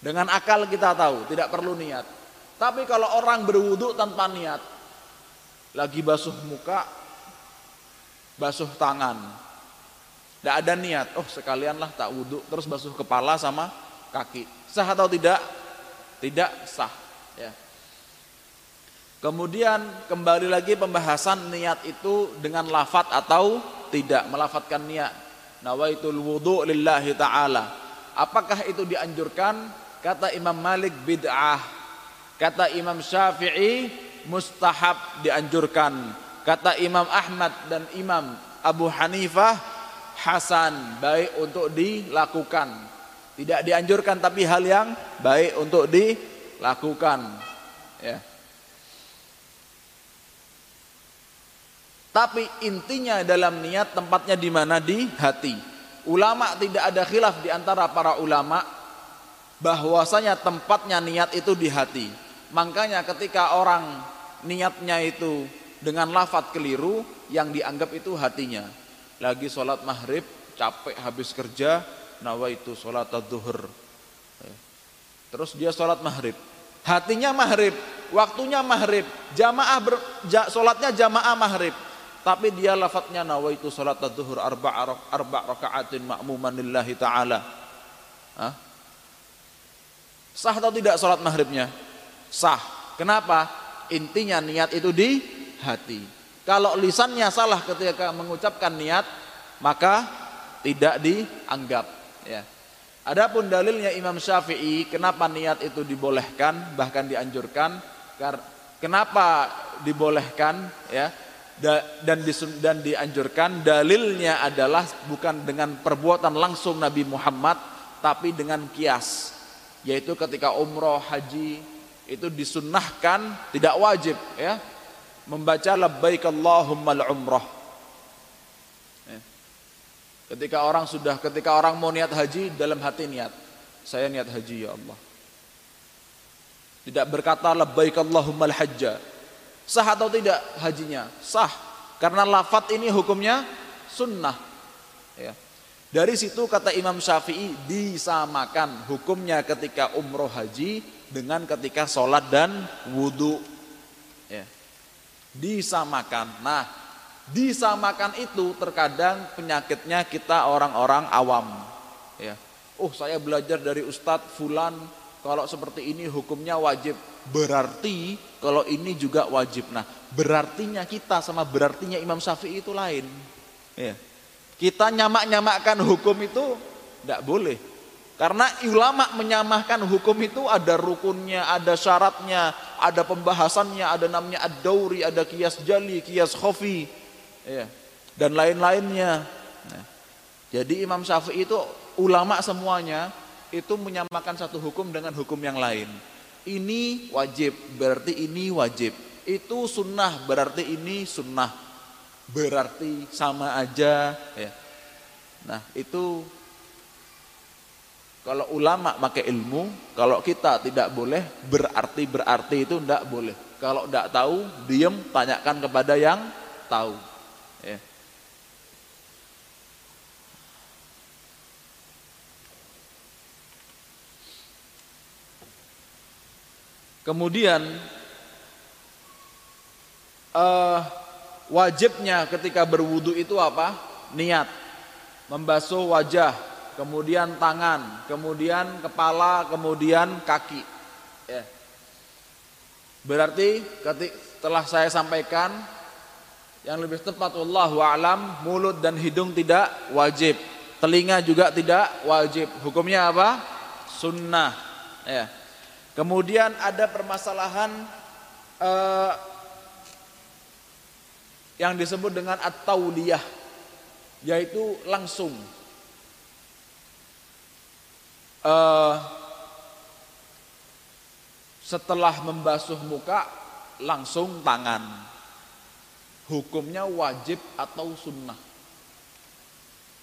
Speaker 1: Dengan akal kita tahu, tidak perlu niat. Tapi kalau orang berwudu tanpa niat, lagi basuh muka, basuh tangan, tidak ada niat. Oh sekalianlah tak wudhu, terus basuh kepala sama kaki. Sah atau tidak? Tidak sah. Kemudian kembali lagi pembahasan niat itu dengan lafat atau tidak melafatkan niat. Nawaitul wudu lillahi ta'ala. Apakah itu dianjurkan? Kata Imam Malik bid'ah. Kata Imam Syafi'i mustahab dianjurkan. Kata Imam Ahmad dan Imam Abu Hanifah hasan baik untuk dilakukan. Tidak dianjurkan tapi hal yang baik untuk dilakukan lakukan ya tapi intinya dalam niat tempatnya di mana? Di hati. Ulama tidak ada khilaf di antara para ulama bahwasanya tempatnya niat itu di hati. Makanya ketika orang niatnya itu dengan lafat keliru yang dianggap itu hatinya. Lagi sholat maghrib capek habis kerja nawa itu sholat duhur terus dia sholat maghrib. Hatinya maghrib, waktunya maghrib, jamaah ber, ja, sholatnya jamaah maghrib, tapi dia lafadznya nawaitu sholat zuhur arba arba rakaatin ma'muman taala. Hah? Sah atau tidak sholat maghribnya? Sah. Kenapa? Intinya niat itu di hati. Kalau lisannya salah ketika mengucapkan niat, maka tidak dianggap. Ya. Adapun dalilnya Imam Syafi'i, kenapa niat itu dibolehkan, bahkan dianjurkan? Kenapa dibolehkan? Ya, dan dan dianjurkan dalilnya adalah bukan dengan perbuatan langsung Nabi Muhammad tapi dengan kias. Yaitu ketika umroh haji itu disunnahkan tidak wajib ya. Membaca labbaik Allahumma umroh. Ya. ketika orang sudah ketika orang mau niat haji dalam hati niat saya niat haji ya Allah. Tidak berkata labbaik Allahumma hajja sah atau tidak hajinya sah karena lafat ini hukumnya sunnah ya dari situ kata Imam Syafi'i disamakan hukumnya ketika umroh haji dengan ketika sholat dan wudhu. Ya. Disamakan. Nah, disamakan itu terkadang penyakitnya kita orang-orang awam. Ya. Oh saya belajar dari Ustadz Fulan kalau seperti ini hukumnya wajib. Berarti kalau ini juga wajib. Nah berartinya kita sama berartinya Imam Syafi'i itu lain. Ya. Kita nyamak-nyamakkan hukum itu tidak boleh. Karena ulama menyamahkan hukum itu ada rukunnya, ada syaratnya, ada pembahasannya, ada namanya ad-dauri, ada kias jali, kias khofi, ya, dan lain-lainnya. Nah, jadi Imam Syafi'i itu ulama semuanya itu menyamakan satu hukum dengan hukum yang lain. Ini wajib, berarti ini wajib. Itu sunnah, berarti ini sunnah berarti sama aja ya. Nah, itu kalau ulama pakai ilmu, kalau kita tidak boleh berarti berarti itu tidak boleh. Kalau tidak tahu, diam tanyakan kepada yang tahu. Kemudian uh, wajibnya ketika berwudu itu apa? Niat. Membasuh wajah, kemudian tangan, kemudian kepala, kemudian kaki. Ya. Berarti ketika telah saya sampaikan yang lebih tepat wallahu alam mulut dan hidung tidak wajib. Telinga juga tidak wajib. Hukumnya apa? Sunnah. Ya. Kemudian ada permasalahan eh, yang disebut dengan at-tauliyah yaitu langsung. Uh, setelah membasuh muka langsung tangan. Hukumnya wajib atau sunnah?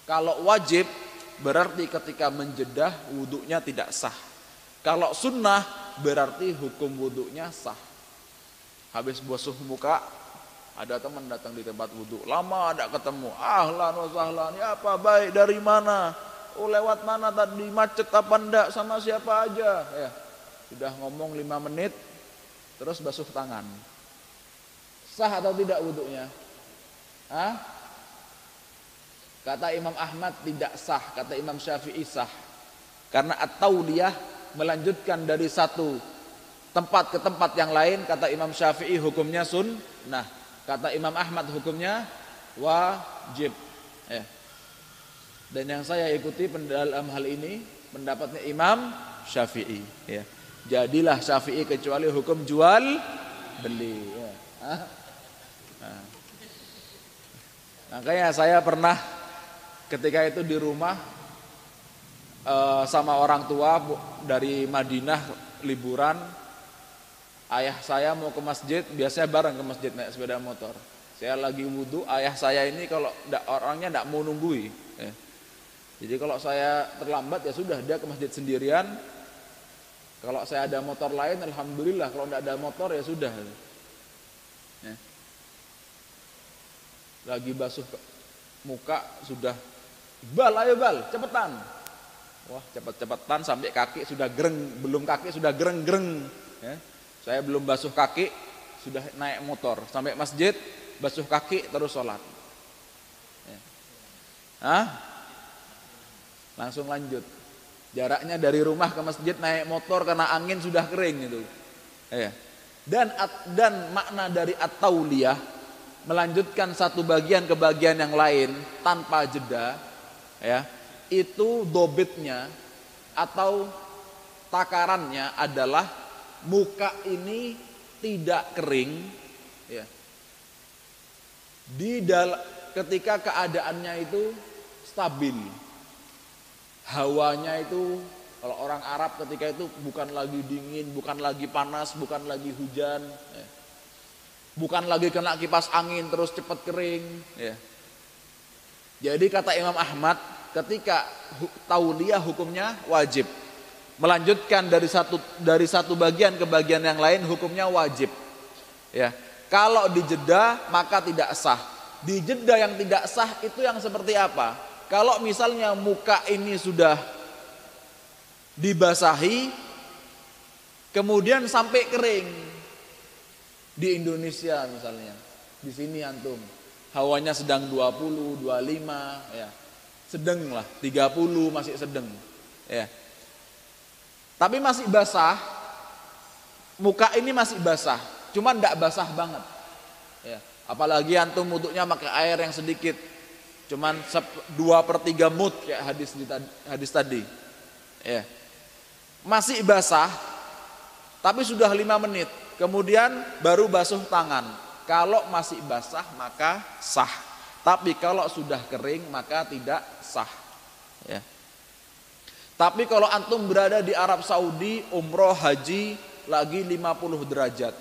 Speaker 1: Kalau wajib berarti ketika menjedah wudhunya tidak sah kalau sunnah berarti hukum wudhunya sah habis basuh muka ada teman datang di tempat wudhu, lama ada ketemu. Ahlan wa sahlan, ya apa baik dari mana? Oh lewat mana tadi macet apa enggak sama siapa aja? Ya, sudah ngomong lima menit, terus basuh tangan. Sah atau tidak wudhunya? Hah? Kata Imam Ahmad tidak sah, kata Imam Syafi'i sah. Karena atau dia melanjutkan dari satu tempat ke tempat yang lain, kata Imam Syafi'i hukumnya sunnah. Kata Imam Ahmad hukumnya wajib. Ya. Dan yang saya ikuti dalam hal ini pendapatnya Imam Syafi'i. Ya. Jadilah Syafi'i kecuali hukum jual beli. Ya. Nah. Makanya saya pernah ketika itu di rumah uh, sama orang tua dari Madinah liburan. Ayah saya mau ke masjid biasanya bareng ke masjid naik sepeda motor. Saya lagi wudhu ayah saya ini kalau orangnya tidak mau nunggui ya. jadi kalau saya terlambat ya sudah dia ke masjid sendirian. Kalau saya ada motor lain alhamdulillah kalau tidak ada motor ya sudah. Ya. lagi basuh muka sudah. Bal ayo bal cepetan wah cepet-cepetan sampai kaki sudah gereng belum kaki sudah gereng-gereng ya saya belum basuh kaki, sudah naik motor sampai masjid, basuh kaki terus sholat. Ya. Hah? Langsung lanjut. Jaraknya dari rumah ke masjid naik motor karena angin sudah kering itu. Ya. Dan dan makna dari at-tauliyah melanjutkan satu bagian ke bagian yang lain tanpa jeda ya. Itu dobitnya atau takarannya adalah muka ini tidak kering ya. Di dal ketika keadaannya itu stabil hawanya itu kalau orang Arab ketika itu bukan lagi dingin, bukan lagi panas, bukan lagi hujan, ya. bukan lagi kena kipas angin terus cepat kering. Ya. Jadi kata Imam Ahmad, ketika tauliah hukumnya wajib. Melanjutkan dari satu dari satu bagian ke bagian yang lain hukumnya wajib. Ya. Kalau dijeda maka tidak sah. Dijeda yang tidak sah itu yang seperti apa? Kalau misalnya muka ini sudah dibasahi, kemudian sampai kering di Indonesia misalnya, di sini antum, hawanya sedang 20, 25, ya, sedang lah, 30 masih sedang, ya. Tapi masih basah, muka ini masih basah, cuman tidak basah banget, ya. Apalagi antum wuduknya pakai air yang sedikit, cuman dua per tiga mut kayak hadis hadis tadi ya masih basah tapi sudah lima menit kemudian baru basuh tangan kalau masih basah maka sah tapi kalau sudah kering maka tidak sah ya tapi kalau antum berada di Arab Saudi umroh haji lagi 50 derajat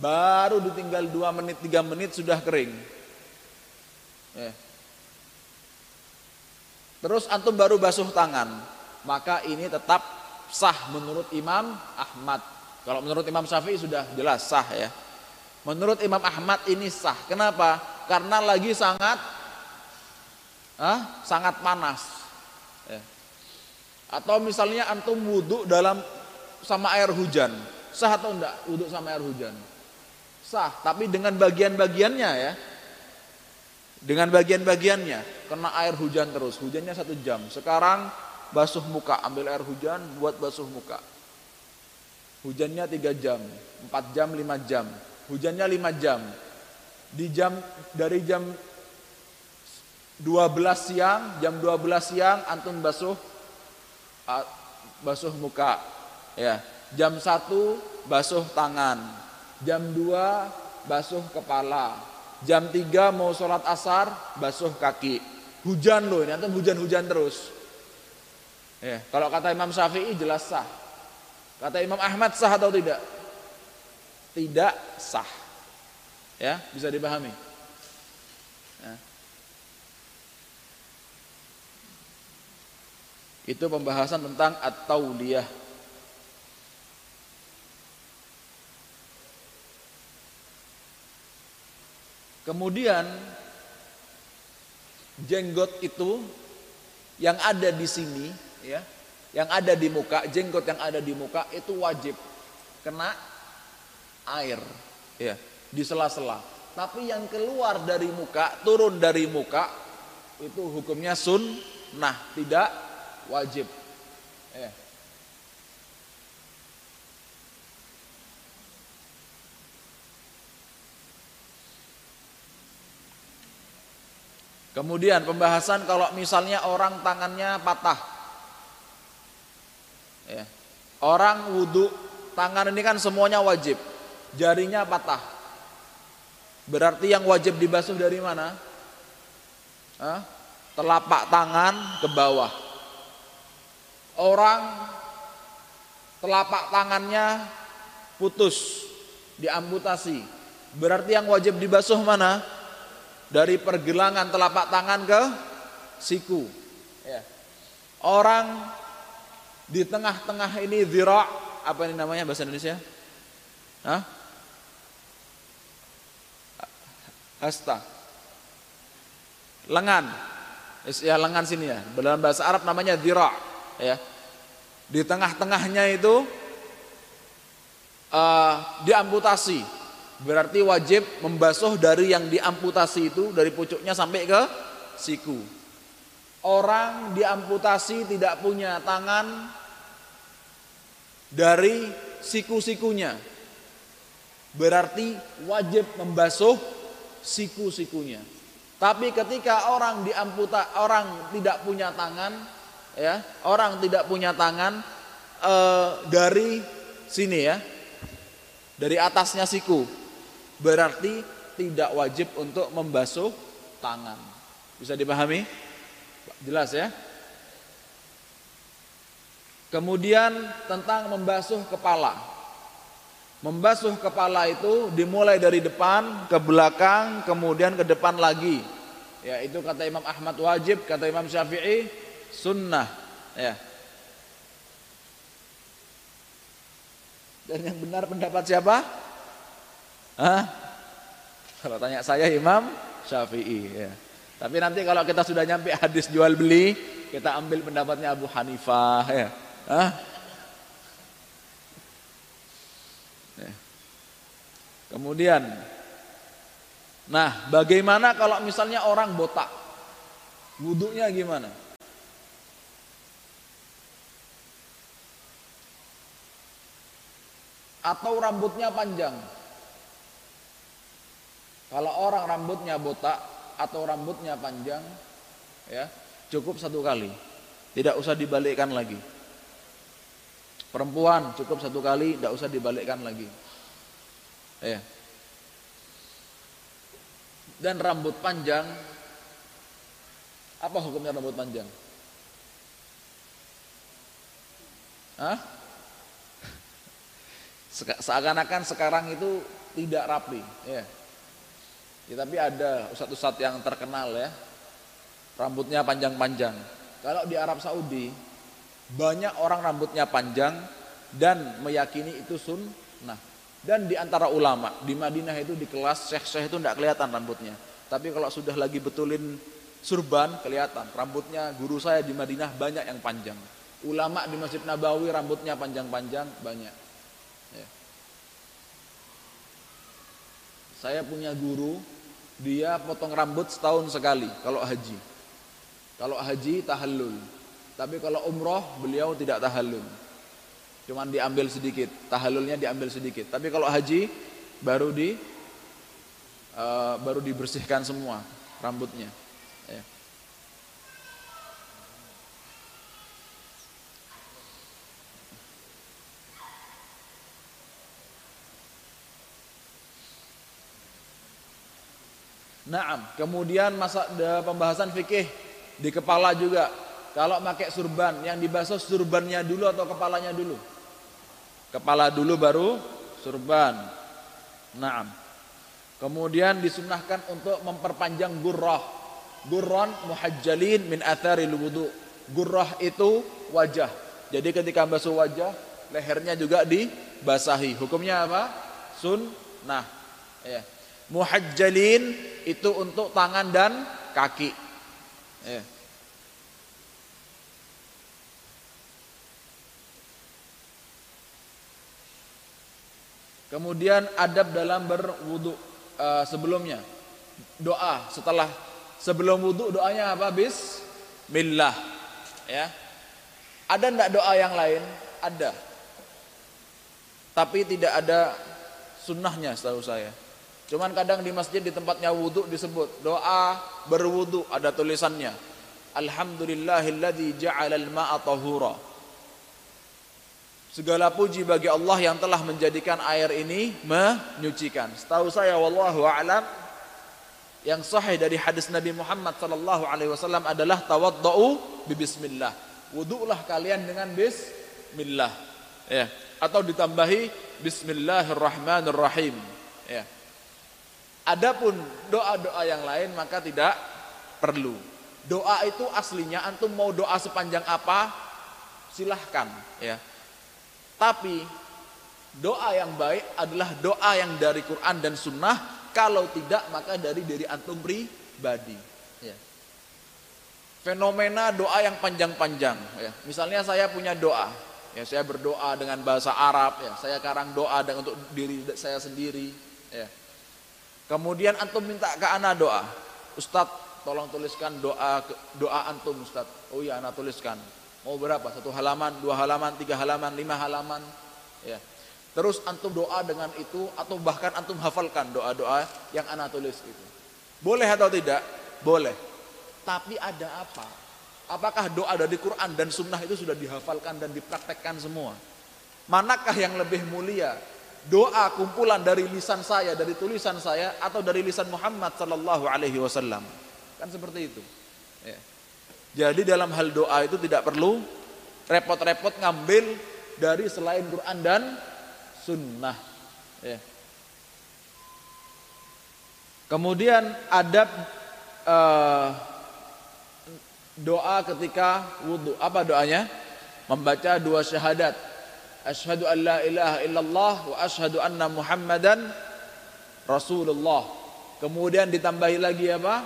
Speaker 1: baru ditinggal dua menit tiga menit sudah kering ya Terus antum baru basuh tangan, maka ini tetap sah menurut Imam Ahmad. Kalau menurut Imam Syafi'i sudah jelas sah ya. Menurut Imam Ahmad ini sah. Kenapa? Karena lagi sangat ah, sangat panas. Ya. Atau misalnya antum wudhu dalam sama air hujan, sah atau enggak wudhu sama air hujan? Sah, tapi dengan bagian-bagiannya ya. Dengan bagian-bagiannya, kena air hujan terus, hujannya satu jam. Sekarang basuh muka, ambil air hujan, buat basuh muka. Hujannya tiga jam, empat jam, lima jam. Hujannya lima jam. Di jam dari jam 12 siang, jam 12 siang antum basuh basuh muka. Ya, jam 1 basuh tangan. Jam 2 basuh kepala Jam 3 mau sholat asar, basuh kaki. Hujan loh, ini nanti hujan-hujan terus. Ya, kalau kata Imam Syafi'i jelas sah. Kata Imam Ahmad sah atau tidak? Tidak sah. Ya, bisa dipahami. Ya. Itu pembahasan tentang at-tauliyah. Kemudian jenggot itu yang ada di sini ya, yang ada di muka, jenggot yang ada di muka itu wajib kena air ya, di sela-sela. Tapi yang keluar dari muka, turun dari muka itu hukumnya sunnah, tidak wajib. Ya. Kemudian pembahasan kalau misalnya orang tangannya patah. Ya. Orang wudhu tangan ini kan semuanya wajib. Jarinya patah. Berarti yang wajib dibasuh dari mana? Hah? Telapak tangan ke bawah. Orang telapak tangannya putus, diamputasi. Berarti yang wajib dibasuh mana? dari pergelangan telapak tangan ke siku. Ya. Orang di tengah-tengah ini zira apa ini namanya bahasa Indonesia? Hah? Hasta. Lengan. Ya lengan sini ya. Dalam bahasa Arab namanya zira. Ya. Di tengah-tengahnya itu uh, diamputasi Berarti wajib membasuh dari yang diamputasi itu dari pucuknya sampai ke siku. orang diamputasi tidak punya tangan dari siku-sikunya. Berarti wajib membasuh siku-sikunya. Tapi ketika orang diamputa orang tidak punya tangan ya, orang tidak punya tangan e, dari sini ya. Dari atasnya siku. Berarti tidak wajib untuk membasuh tangan. Bisa dipahami? Jelas ya? Kemudian tentang membasuh kepala. Membasuh kepala itu dimulai dari depan ke belakang, kemudian ke depan lagi. Ya, itu kata Imam Ahmad wajib, kata Imam Syafi'i sunnah. Ya. Dan yang benar pendapat siapa? Hah? Kalau tanya saya Imam Syafi'i ya. Tapi nanti kalau kita sudah nyampe hadis jual beli, kita ambil pendapatnya Abu Hanifah ya. Hah? Ya. Kemudian Nah, bagaimana kalau misalnya orang botak? Wudhunya gimana? Atau rambutnya panjang? Kalau orang rambutnya botak atau rambutnya panjang, ya cukup satu kali, tidak usah dibalikkan lagi. Perempuan cukup satu kali, tidak usah dibalikkan lagi. Ya. Dan rambut panjang, apa hukumnya rambut panjang? Hah? Seakan-akan sekarang itu tidak rapi, ya. ya tapi ada ustadz-ustadz yang terkenal ya, rambutnya panjang-panjang. Kalau di Arab Saudi banyak orang rambutnya panjang dan meyakini itu sunnah. Dan di antara ulama di Madinah itu di kelas syekh-syekh itu tidak kelihatan rambutnya. Tapi kalau sudah lagi betulin surban kelihatan rambutnya guru saya di Madinah banyak yang panjang. Ulama di Masjid Nabawi rambutnya panjang-panjang banyak. Saya punya guru dia potong rambut setahun sekali kalau haji. Kalau haji tahallul. Tapi kalau umroh beliau tidak tahallul. Cuman diambil sedikit, tahallulnya diambil sedikit. Tapi kalau haji baru di uh, baru dibersihkan semua rambutnya. Naam, kemudian masa pembahasan fikih di kepala juga kalau pakai surban, yang dibasuh surbannya dulu atau kepalanya dulu? Kepala dulu baru surban. Naam. Kemudian disunahkan untuk memperpanjang gurrah. Gurran muhajjalin min atharil wudu. Gurrah itu wajah. Jadi ketika basuh wajah, lehernya juga dibasahi. Hukumnya apa? Sunnah. Ya. Muhajjalin itu untuk tangan dan kaki. Ya. Kemudian adab dalam berwudu uh, sebelumnya. Doa setelah sebelum wudu doanya apa? Bismillah. Ya. Ada enggak doa yang lain? Ada. Tapi tidak ada sunnahnya setahu saya. Cuman kadang di masjid di tempatnya wudu disebut doa berwudu ada tulisannya. Alhamdulillahilladzi ja'alal ma'a tahura. Segala puji bagi Allah yang telah menjadikan air ini menyucikan. Setahu saya wallahu a'lam yang sahih dari hadis Nabi Muhammad sallallahu alaihi wasallam adalah tawaddau bi bismillah. Wudulah kalian dengan bismillah. Ya, atau ditambahi bismillahirrahmanirrahim. Ya. Adapun doa-doa yang lain maka tidak perlu. Doa itu aslinya antum mau doa sepanjang apa silahkan ya tapi doa yang baik adalah doa yang dari Quran dan Sunnah. Kalau tidak maka dari diri antum pribadi. Ya. Fenomena doa yang panjang-panjang. Ya. Misalnya saya punya doa, ya saya berdoa dengan bahasa Arab, ya saya karang doa dan untuk diri saya sendiri. Ya. Kemudian antum minta ke ana doa, Ustadz tolong tuliskan doa doa antum Ustaz. Oh iya, anak tuliskan. Mau berapa? Satu halaman, dua halaman, tiga halaman, lima halaman. Ya. Terus antum doa dengan itu atau bahkan antum hafalkan doa-doa yang anak tulis itu. Boleh atau tidak? Boleh. Tapi ada apa? Apakah doa dari Quran dan Sunnah itu sudah dihafalkan dan dipraktekkan semua? Manakah yang lebih mulia? Doa kumpulan dari lisan saya, dari tulisan saya, atau dari lisan Muhammad Sallallahu Alaihi Wasallam? Kan seperti itu. Ya. Jadi dalam hal doa itu tidak perlu repot-repot ngambil dari selain Quran dan sunnah. Ya. Kemudian adab uh, doa ketika wudhu. Apa doanya? Membaca dua syahadat. Ashhadu an la ilaha illallah wa ashhadu anna muhammadan rasulullah. Kemudian ditambahi lagi apa?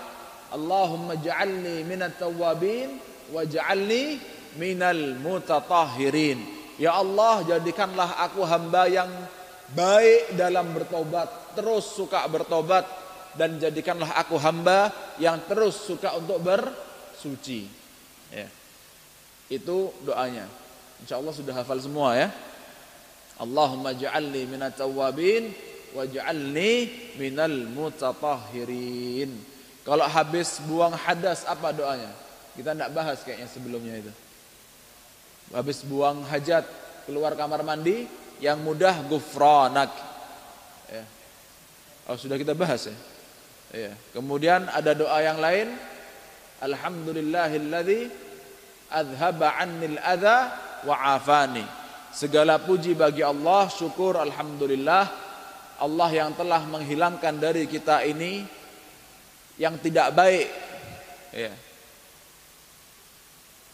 Speaker 1: Allahumma ja'alni minat tawabin wa ja'alni minal mutatahhirin. Ya Allah jadikanlah aku hamba yang baik dalam bertobat Terus suka bertobat Dan jadikanlah aku hamba yang terus suka untuk bersuci ya. Itu doanya Insya Allah sudah hafal semua ya Allahumma ja'alni minat tawabin Wa ja'alni minal mutatahhirin. Kalau habis buang hadas apa doanya? Kita tidak bahas kayaknya sebelumnya itu. Habis buang hajat keluar kamar mandi yang mudah gufranak ya. oh sudah kita bahas ya? Ya. Kemudian ada doa yang lain. Alhamdulillahilladzi adhaba annil adha wa segala puji bagi Allah syukur alhamdulillah Allah yang telah menghilangkan dari kita ini yang tidak baik ya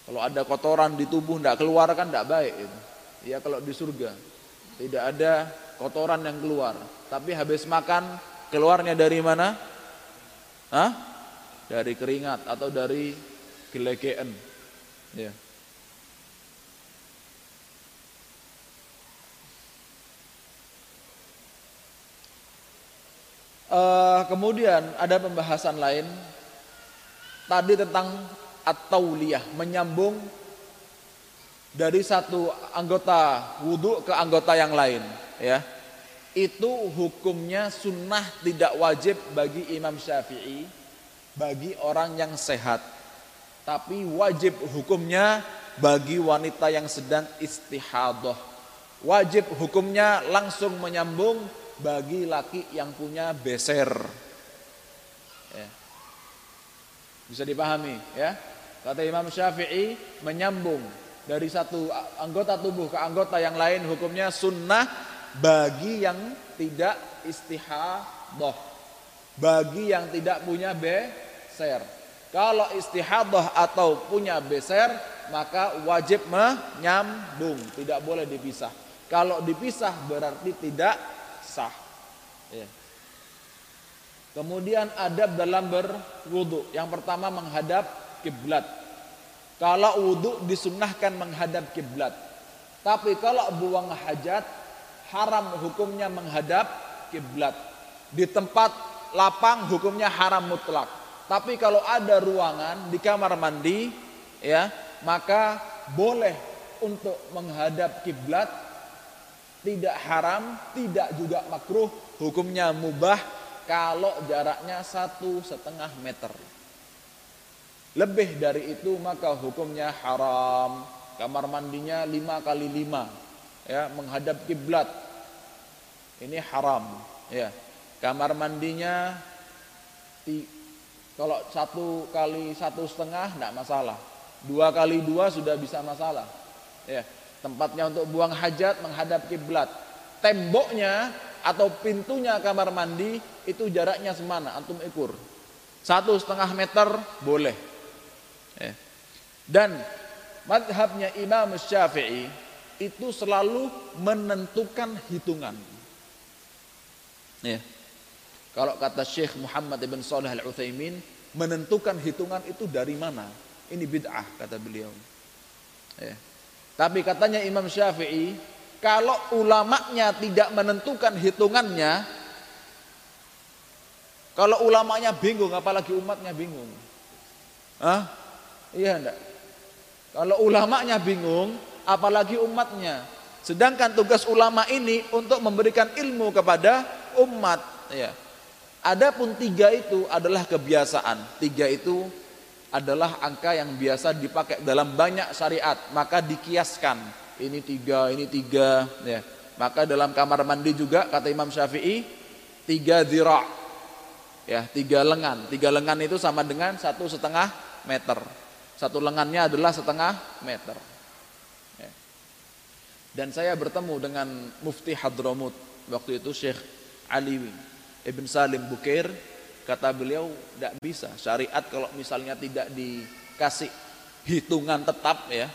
Speaker 1: kalau ada kotoran di tubuh tidak keluar kan tidak baik itu. Ya kalau di surga tidak ada kotoran yang keluar. Tapi habis makan keluarnya dari mana? Hah? Dari keringat atau dari gelegean. Ya. Uh, kemudian ada pembahasan lain tadi tentang at-tauliyah, menyambung dari satu anggota wudhu ke anggota yang lain, ya. Itu hukumnya sunnah tidak wajib bagi Imam Syafi'i bagi orang yang sehat. Tapi wajib hukumnya bagi wanita yang sedang istihadah. Wajib hukumnya langsung menyambung bagi laki yang punya beser. Ya. Bisa dipahami ya? Kata Imam Syafi'i menyambung dari satu anggota tubuh ke anggota yang lain hukumnya sunnah bagi yang tidak istihadah. Bagi yang tidak punya beser. Kalau istihadah atau punya beser maka wajib menyambung, tidak boleh dipisah. Kalau dipisah berarti tidak sah. Ya. Kemudian adab dalam berwudu. Yang pertama menghadap kiblat. Kalau wudhu disunahkan menghadap kiblat. Tapi kalau buang hajat haram hukumnya menghadap kiblat. Di tempat lapang hukumnya haram mutlak. Tapi kalau ada ruangan di kamar mandi ya, maka boleh untuk menghadap kiblat tidak haram, tidak juga makruh, hukumnya mubah kalau jaraknya satu setengah meter. Lebih dari itu maka hukumnya haram. Kamar mandinya lima kali lima, ya menghadap kiblat. Ini haram, ya. Kamar mandinya ti, kalau satu kali satu setengah tidak masalah. Dua kali dua sudah bisa masalah. Ya, tempatnya untuk buang hajat menghadap kiblat. Temboknya atau pintunya kamar mandi itu jaraknya semana antum ikur. Satu setengah meter boleh Ya. Dan madhabnya Imam Syafi'i itu selalu menentukan hitungan. Ya. Kalau kata Syekh Muhammad ibn Salih al Uthaymin, menentukan hitungan itu dari mana? Ini bid'ah kata beliau. Ya. Tapi katanya Imam Syafi'i, kalau ulamanya tidak menentukan hitungannya, kalau ulamanya bingung, apalagi umatnya bingung. Hah? Iya enggak? Kalau ulamanya bingung, apalagi umatnya. Sedangkan tugas ulama ini untuk memberikan ilmu kepada umat. Ya. Adapun tiga itu adalah kebiasaan. Tiga itu adalah angka yang biasa dipakai dalam banyak syariat. Maka dikiaskan. Ini tiga, ini tiga. Ya. Maka dalam kamar mandi juga kata Imam Syafi'i tiga zira, ya tiga lengan. Tiga lengan itu sama dengan satu setengah meter. Satu lengannya adalah setengah meter. Ya. Dan saya bertemu dengan Mufti Hadramut waktu itu Syekh Ali Ibn Salim Bukir kata beliau tidak bisa syariat kalau misalnya tidak dikasih hitungan tetap ya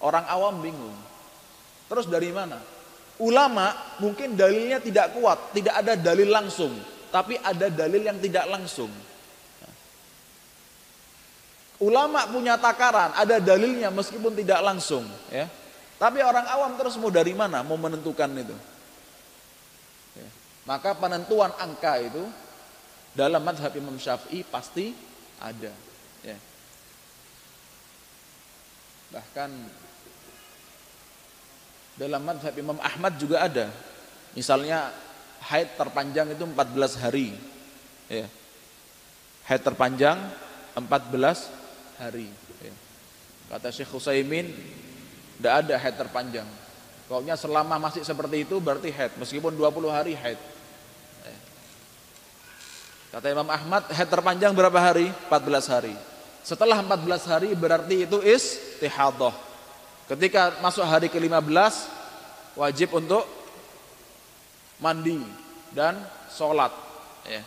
Speaker 1: orang awam bingung terus dari mana Ulama mungkin dalilnya tidak kuat, tidak ada dalil langsung, tapi ada dalil yang tidak langsung. Ulama punya takaran, ada dalilnya meskipun tidak langsung, ya. Tapi orang awam terus mau dari mana mau menentukan itu? Ya. Maka penentuan angka itu dalam madhab Imam Syafi'i pasti ada. Ya. Bahkan dalam madhab Imam Ahmad juga ada. Misalnya haid terpanjang itu 14 hari. Ya. Haid terpanjang 14 hari. Ya. Kata Syekh Husaymin, tidak ada haid terpanjang. Pokoknya selama masih seperti itu berarti haid. Meskipun 20 hari haid. Kata Imam Ahmad, haid terpanjang berapa hari? 14 hari. Setelah 14 hari berarti itu istihadah. Ketika masuk hari ke-15 wajib untuk mandi dan sholat. Ya.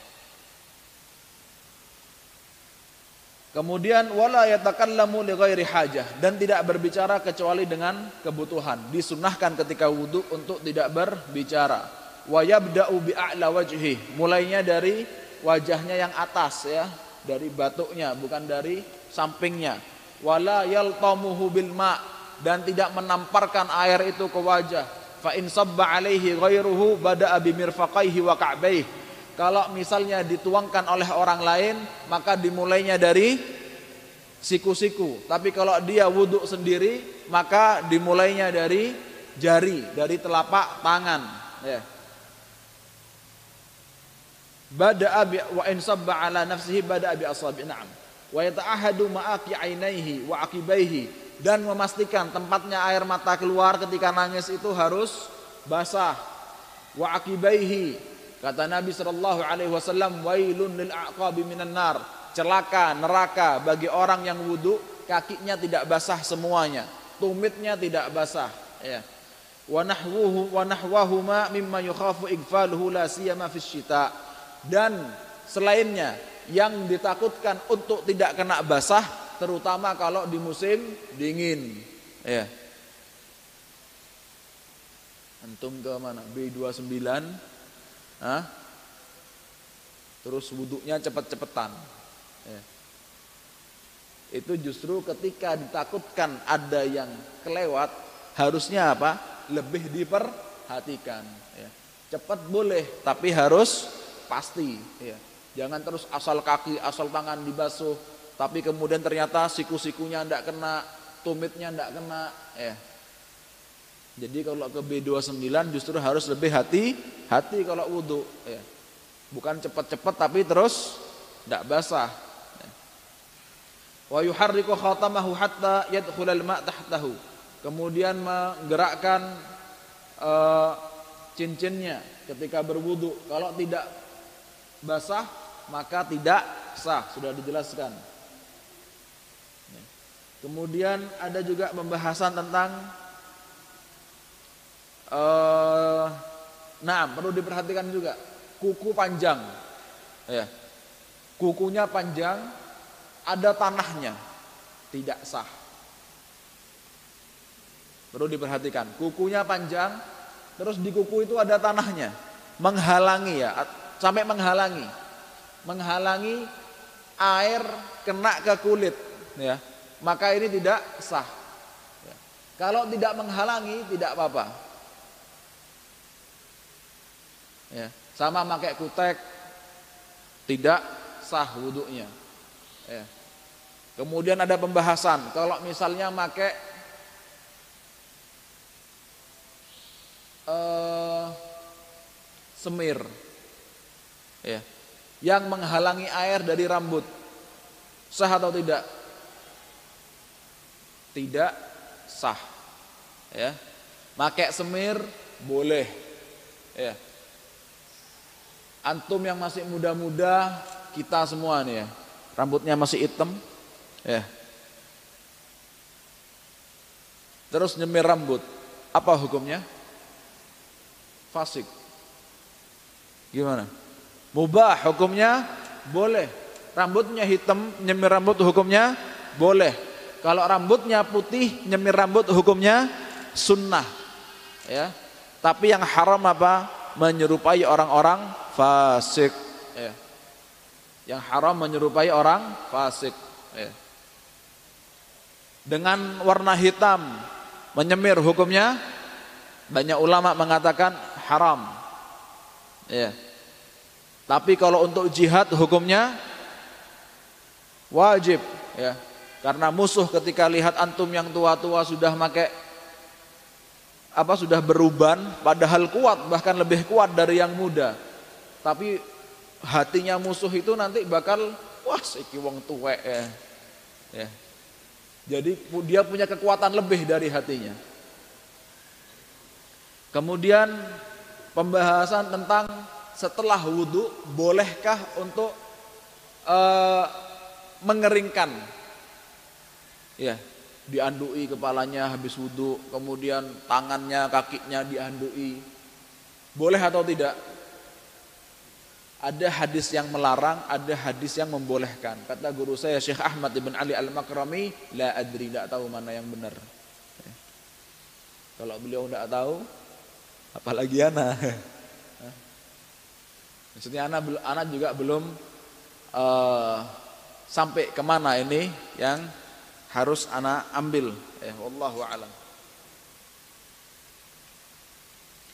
Speaker 1: Kemudian wala yatakallamu li ghairi hajah dan tidak berbicara kecuali dengan kebutuhan. Disunahkan ketika wudhu untuk tidak berbicara. Wa yabda'u bi a'la wajhi. Mulainya dari wajahnya yang atas ya, dari batuknya bukan dari sampingnya. Wala yaltamuhu bil ma' dan tidak menamparkan air itu ke wajah. Fa in sabba alaihi ghairuhu bada'a bimirfaqaihi wa ka'baih. Kalau misalnya dituangkan oleh orang lain, maka dimulainya dari siku-siku. Tapi kalau dia wudhu sendiri, maka dimulainya dari jari, dari telapak tangan. Ya. Bada'a wa in sabba ala nafsihi bada'a bi asabi. Na'am. Wa yata'ahadu ma'aqi ainaihi wa aqibaihi. Dan memastikan tempatnya air mata keluar ketika nangis itu harus basah. Wa akibaihi kata Nabi sallallahu alaihi wasallam wailun lil aqabi minan nar. Celaka neraka bagi orang yang wudu kakinya tidak basah semuanya. Tumitnya tidak basah ya. Wa nahwuhu wa nahwahuma mimma yukhafu igfaluhu la siyama fis syita dan selainnya yang ditakutkan untuk tidak kena basah terutama kalau di musim dingin. Ya. Antum ke mana? B29. Hah? Terus wuduknya cepet-cepetan. Ya. Itu justru ketika ditakutkan ada yang kelewat, harusnya apa? Lebih diperhatikan. Ya. Cepat boleh, tapi harus pasti. Ya. Jangan terus asal kaki, asal tangan dibasuh, tapi kemudian ternyata siku-sikunya tidak kena, tumitnya tidak kena, ya. Jadi kalau ke B29 justru harus lebih hati-hati kalau wudhu, ya. Bukan cepat-cepat tapi terus tidak basah. Ya. Wa yuharriku khatamahu hatta yadkhulal ma' tahtahu. Kemudian menggerakkan uh, cincinnya ketika berwudu. Kalau tidak basah maka tidak sah, sudah dijelaskan. Kemudian ada juga pembahasan tentang uh, nah perlu diperhatikan juga kuku panjang. Ya. Kukunya panjang, ada tanahnya, tidak sah. Perlu diperhatikan, kukunya panjang, terus di kuku itu ada tanahnya, menghalangi ya, sampai menghalangi, menghalangi air kena ke kulit, ya maka ini tidak sah. Ya. Kalau tidak menghalangi tidak apa-apa. Ya, sama pakai kutek tidak sah wudhunya. Ya. Kemudian ada pembahasan kalau misalnya make uh, semir ya yang menghalangi air dari rambut sah atau tidak tidak sah ya pakai semir boleh ya antum yang masih muda-muda kita semua nih ya rambutnya masih hitam Ya. Terus nyemir rambut. Apa hukumnya? Fasik. Gimana? Mubah hukumnya boleh. Rambutnya hitam, nyemir rambut hukumnya boleh. Kalau rambutnya putih, nyemir rambut hukumnya sunnah. Ya. Tapi yang haram apa? Menyerupai orang-orang fasik. Ya. Yang haram menyerupai orang fasik. Ya dengan warna hitam menyemir hukumnya banyak ulama mengatakan haram ya tapi kalau untuk jihad hukumnya wajib ya. Karena musuh ketika lihat antum yang tua-tua sudah pakai apa sudah beruban padahal kuat bahkan lebih kuat dari yang muda. Tapi hatinya musuh itu nanti bakal wah siki wong tuwek ya. Ya. Jadi dia punya kekuatan lebih dari hatinya. Kemudian pembahasan tentang setelah wudhu bolehkah untuk uh, mengeringkan ya diandui kepalanya habis wudhu kemudian tangannya kakinya diandui boleh atau tidak ada hadis yang melarang, ada hadis yang membolehkan. Kata guru saya Syekh Ahmad ibn Ali Al-Makrami, la adri, tidak tahu mana yang benar. Ya. Kalau beliau tidak tahu, apalagi anak. Maksudnya anak, anak juga belum uh, sampai ke mana ini yang harus anak ambil. Ya, wallahu alam.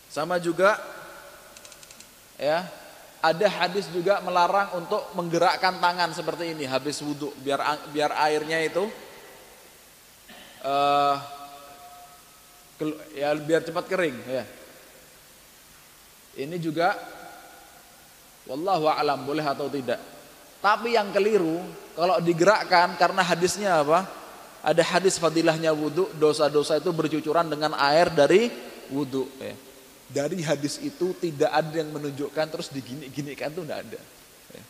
Speaker 1: Sama juga ya ada hadis juga melarang untuk menggerakkan tangan seperti ini habis wudhu biar biar airnya itu uh, ya biar cepat kering ya. Ini juga wallahu alam boleh atau tidak. Tapi yang keliru kalau digerakkan karena hadisnya apa? Ada hadis fadilahnya wudhu, dosa-dosa itu bercucuran dengan air dari wudhu. Ya dari hadis itu tidak ada yang menunjukkan terus digini-ginikan itu tidak ada. Ya.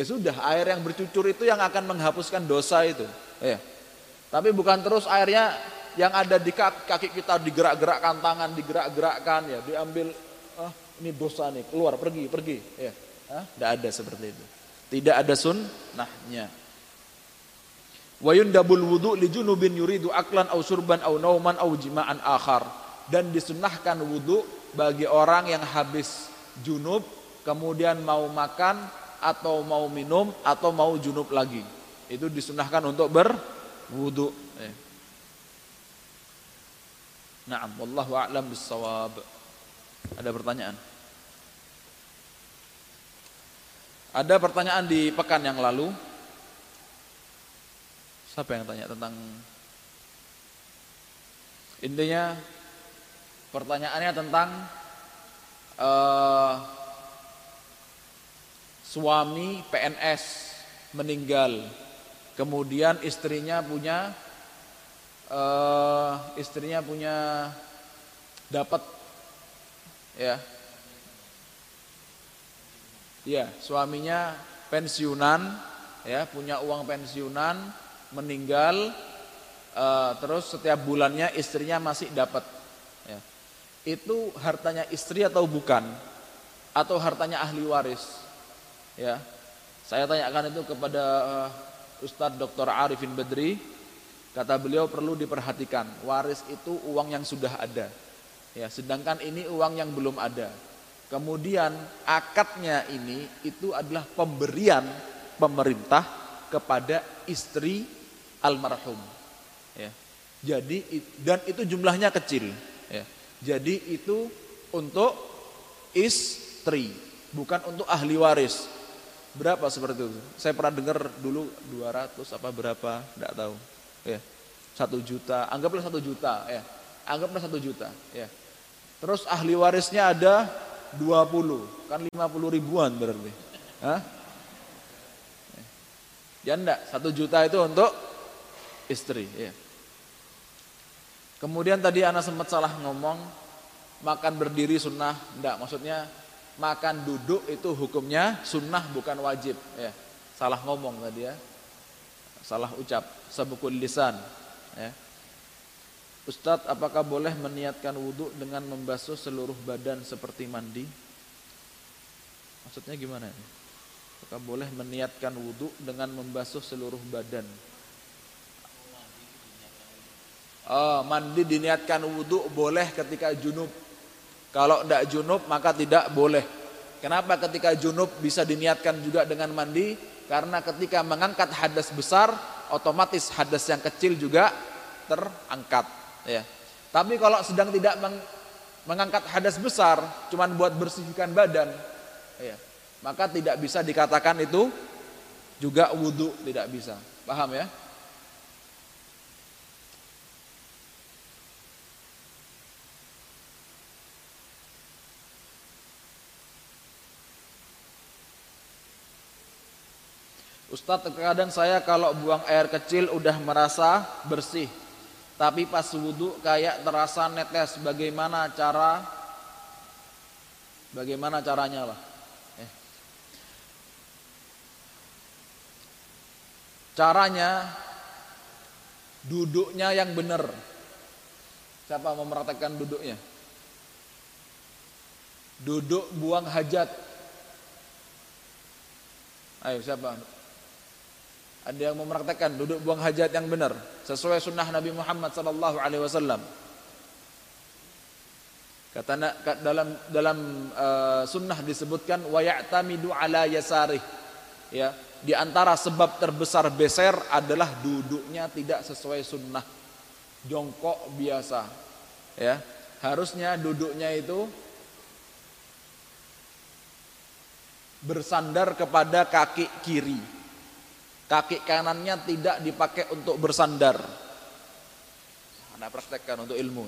Speaker 1: ya. sudah air yang bercucur itu yang akan menghapuskan dosa itu. Ya. Tapi bukan terus airnya yang ada di kaki kita digerak-gerakkan tangan digerak-gerakkan ya diambil ah ini dosa nih keluar pergi pergi ya tidak ada seperti itu tidak ada sunnahnya wa yundabul wudu li junubin yuridu aklan au surban au nauman au jima'an akhar dan disunnahkan wudu bagi orang yang habis junub kemudian mau makan atau mau minum atau mau junub lagi. Itu disunahkan untuk berwudu. Eh. Naam, wallahu a'lam bissawab. Ada pertanyaan? Ada pertanyaan di pekan yang lalu. Siapa yang tanya tentang intinya Pertanyaannya tentang uh, suami PNS meninggal, kemudian istrinya punya uh, istrinya punya dapat ya. Ya suaminya pensiunan ya punya uang pensiunan meninggal uh, terus setiap bulannya istrinya masih dapat ya. Itu hartanya istri atau bukan? Atau hartanya ahli waris? Ya. Saya tanyakan itu kepada uh, Ustadz Dr. Arifin Badri kata beliau perlu diperhatikan waris itu uang yang sudah ada ya sedangkan ini uang yang belum ada kemudian akadnya ini itu adalah pemberian pemerintah kepada istri almarhum ya jadi dan itu jumlahnya kecil ya jadi itu untuk istri, bukan untuk ahli waris. berapa seperti itu? Saya pernah dengar dulu 200 apa berapa, tidak tahu. Ya, satu juta, anggaplah satu juta, ya, anggaplah satu juta, ya. Terus ahli warisnya ada 20, kan 50 ribuan berarti. Hah? Ya enggak, satu juta itu untuk istri. Ya. Kemudian tadi anak sempat salah ngomong, makan berdiri sunnah, enggak, maksudnya makan duduk itu hukumnya sunnah bukan wajib. Ya. Salah ngomong tadi ya, salah ucap, sebukul lisan. Ya. Ustadz, apakah boleh meniatkan wudhu dengan membasuh seluruh badan seperti mandi? Maksudnya gimana ini? Apakah boleh meniatkan wudhu dengan membasuh seluruh badan? Oh, mandi diniatkan wudhu boleh ketika junub. Kalau tidak junub maka tidak boleh. Kenapa ketika junub bisa diniatkan juga dengan mandi? Karena ketika mengangkat hadas besar, otomatis hadas yang kecil juga terangkat ya. Tapi kalau sedang tidak meng, mengangkat hadas besar, cuman buat bersihkan badan, ya, maka tidak bisa dikatakan itu juga wudhu, tidak bisa. Paham ya? Ustadz terkadang saya kalau buang air kecil udah merasa bersih tapi pas wudhu kayak terasa netes bagaimana cara bagaimana caranya lah. Eh. caranya duduknya yang benar. Siapa mau merasakan duduknya? Duduk buang hajat. Ayo siapa ada yang mempraktekkan duduk buang hajat yang benar sesuai sunnah Nabi Muhammad sallallahu alaihi wasallam. Kata dalam dalam uh, sunnah disebutkan wa ala yasarih. Ya, di antara sebab terbesar beser adalah duduknya tidak sesuai sunnah. Jongkok biasa. Ya, harusnya duduknya itu bersandar kepada kaki kiri Kaki kanannya tidak dipakai untuk bersandar. Anda praktekkan untuk ilmu.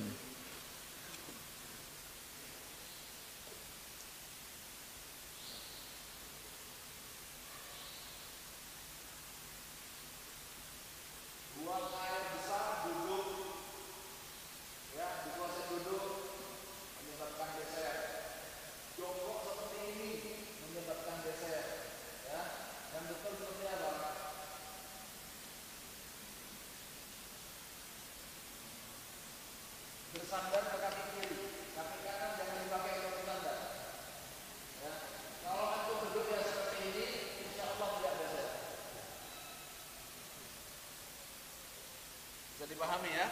Speaker 1: dipahami ya?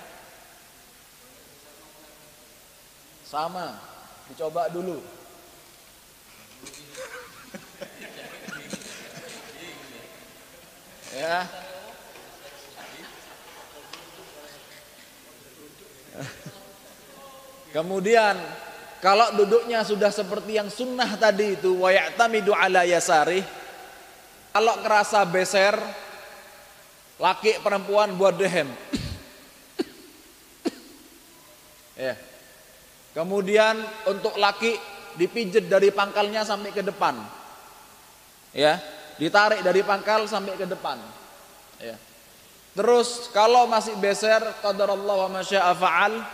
Speaker 1: Sama, dicoba dulu. ya. Kemudian kalau duduknya sudah seperti yang sunnah tadi itu wayatamidu ala yasari kalau kerasa beser laki perempuan buat dehem Ya. Kemudian untuk laki dipijit dari pangkalnya sampai ke depan. Ya, ditarik dari pangkal sampai ke depan. Ya. Terus kalau masih beser qadarullah wa masya'a fa'al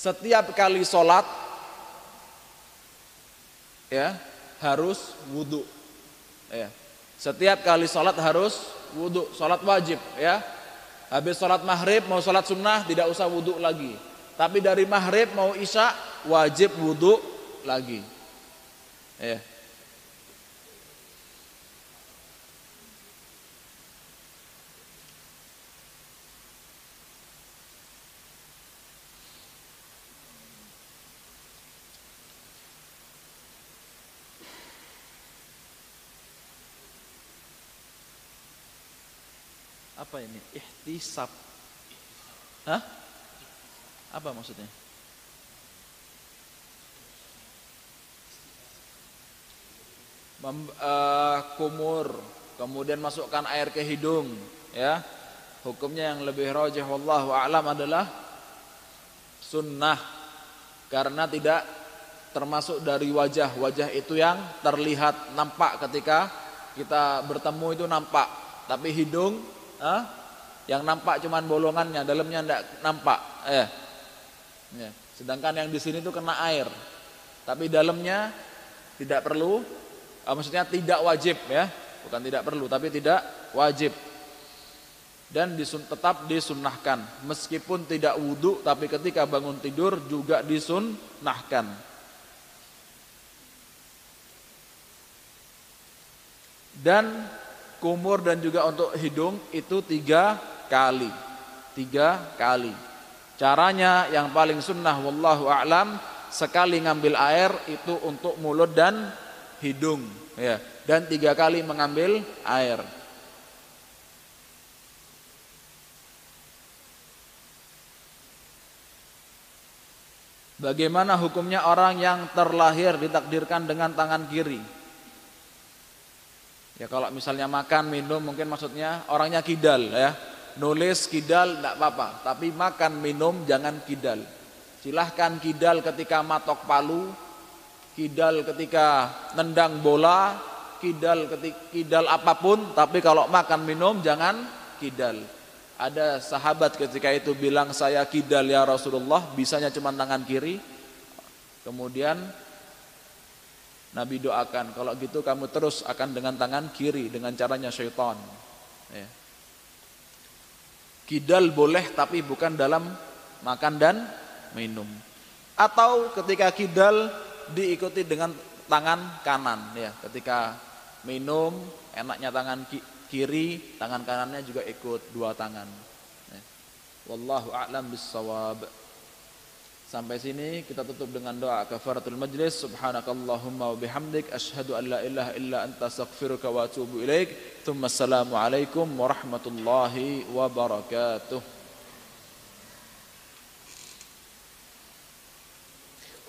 Speaker 1: setiap kali sholat ya harus wudhu ya setiap kali sholat harus wudhu sholat wajib ya Habis sholat maghrib mau sholat sunnah tidak usah wudhu lagi. Tapi dari maghrib mau isya wajib wudhu lagi. Ya. Apa ini? Ihtisab. Hah? Apa maksudnya? mem, uh, kumur, kemudian masukkan air ke hidung, ya. Hukumnya yang lebih rajih wallahu a'lam adalah sunnah karena tidak termasuk dari wajah. Wajah itu yang terlihat nampak ketika kita bertemu itu nampak, tapi hidung ah, yang nampak cuman bolongannya, dalamnya tidak nampak. Eh. Ya. Sedangkan yang di sini itu kena air. Tapi dalamnya tidak perlu, uh, maksudnya tidak wajib ya, bukan tidak perlu, tapi tidak wajib. Dan disun, tetap disunnahkan, meskipun tidak wudhu, tapi ketika bangun tidur juga disunnahkan. Dan kumur dan juga untuk hidung itu tiga kali, tiga kali. Caranya yang paling sunnah, wallahu a'lam, sekali ngambil air itu untuk mulut dan hidung ya dan tiga kali mengambil air Bagaimana hukumnya orang yang terlahir ditakdirkan dengan tangan kiri? Ya kalau misalnya makan, minum mungkin maksudnya orangnya kidal ya. Nulis kidal tidak apa-apa, tapi makan, minum jangan kidal. Silahkan kidal ketika matok palu, kidal ketika nendang bola, kidal ketika kidal apa pun, tapi kalau makan minum jangan kidal. Ada sahabat ketika itu bilang saya kidal ya Rasulullah, bisanya cuma tangan kiri. Kemudian Nabi doakan, kalau gitu kamu terus akan dengan tangan kiri dengan caranya syaitan. Ya. Kidal boleh tapi bukan dalam makan dan minum. Atau ketika kidal diikuti dengan tangan kanan ya, ketika minum enaknya tangan kiri, tangan kanannya juga ikut dua tangan. Ya. Wallahu a'lam bissawab. Sampai sini kita tutup dengan doa kafaratul majlis. Subhanakallahumma wa bihamdik asyhadu an la ilaha illa anta astaghfiruka wa atubu ilaik. Tsumma assalamu alaikum warahmatullahi wabarakatuh.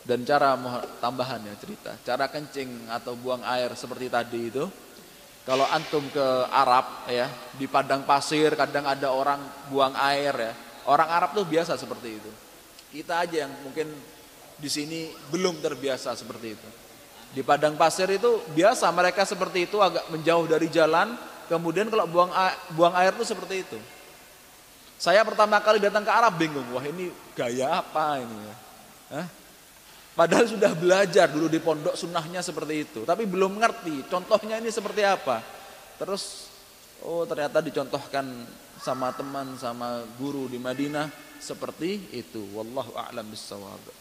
Speaker 1: dan cara tambahan ya cerita cara kencing atau buang air seperti tadi itu kalau antum ke Arab ya di padang pasir kadang ada orang buang air ya orang Arab tuh biasa seperti itu kita aja yang mungkin di sini belum terbiasa seperti itu di padang pasir itu biasa mereka seperti itu agak menjauh dari jalan kemudian kalau buang air, buang air tuh seperti itu saya pertama kali datang ke Arab bingung wah ini gaya apa ini ya? Padahal sudah belajar dulu di pondok sunnahnya seperti itu, tapi belum ngerti contohnya ini seperti apa. Terus oh ternyata dicontohkan sama teman sama guru di Madinah seperti itu. Wallahu a'lam bissawab.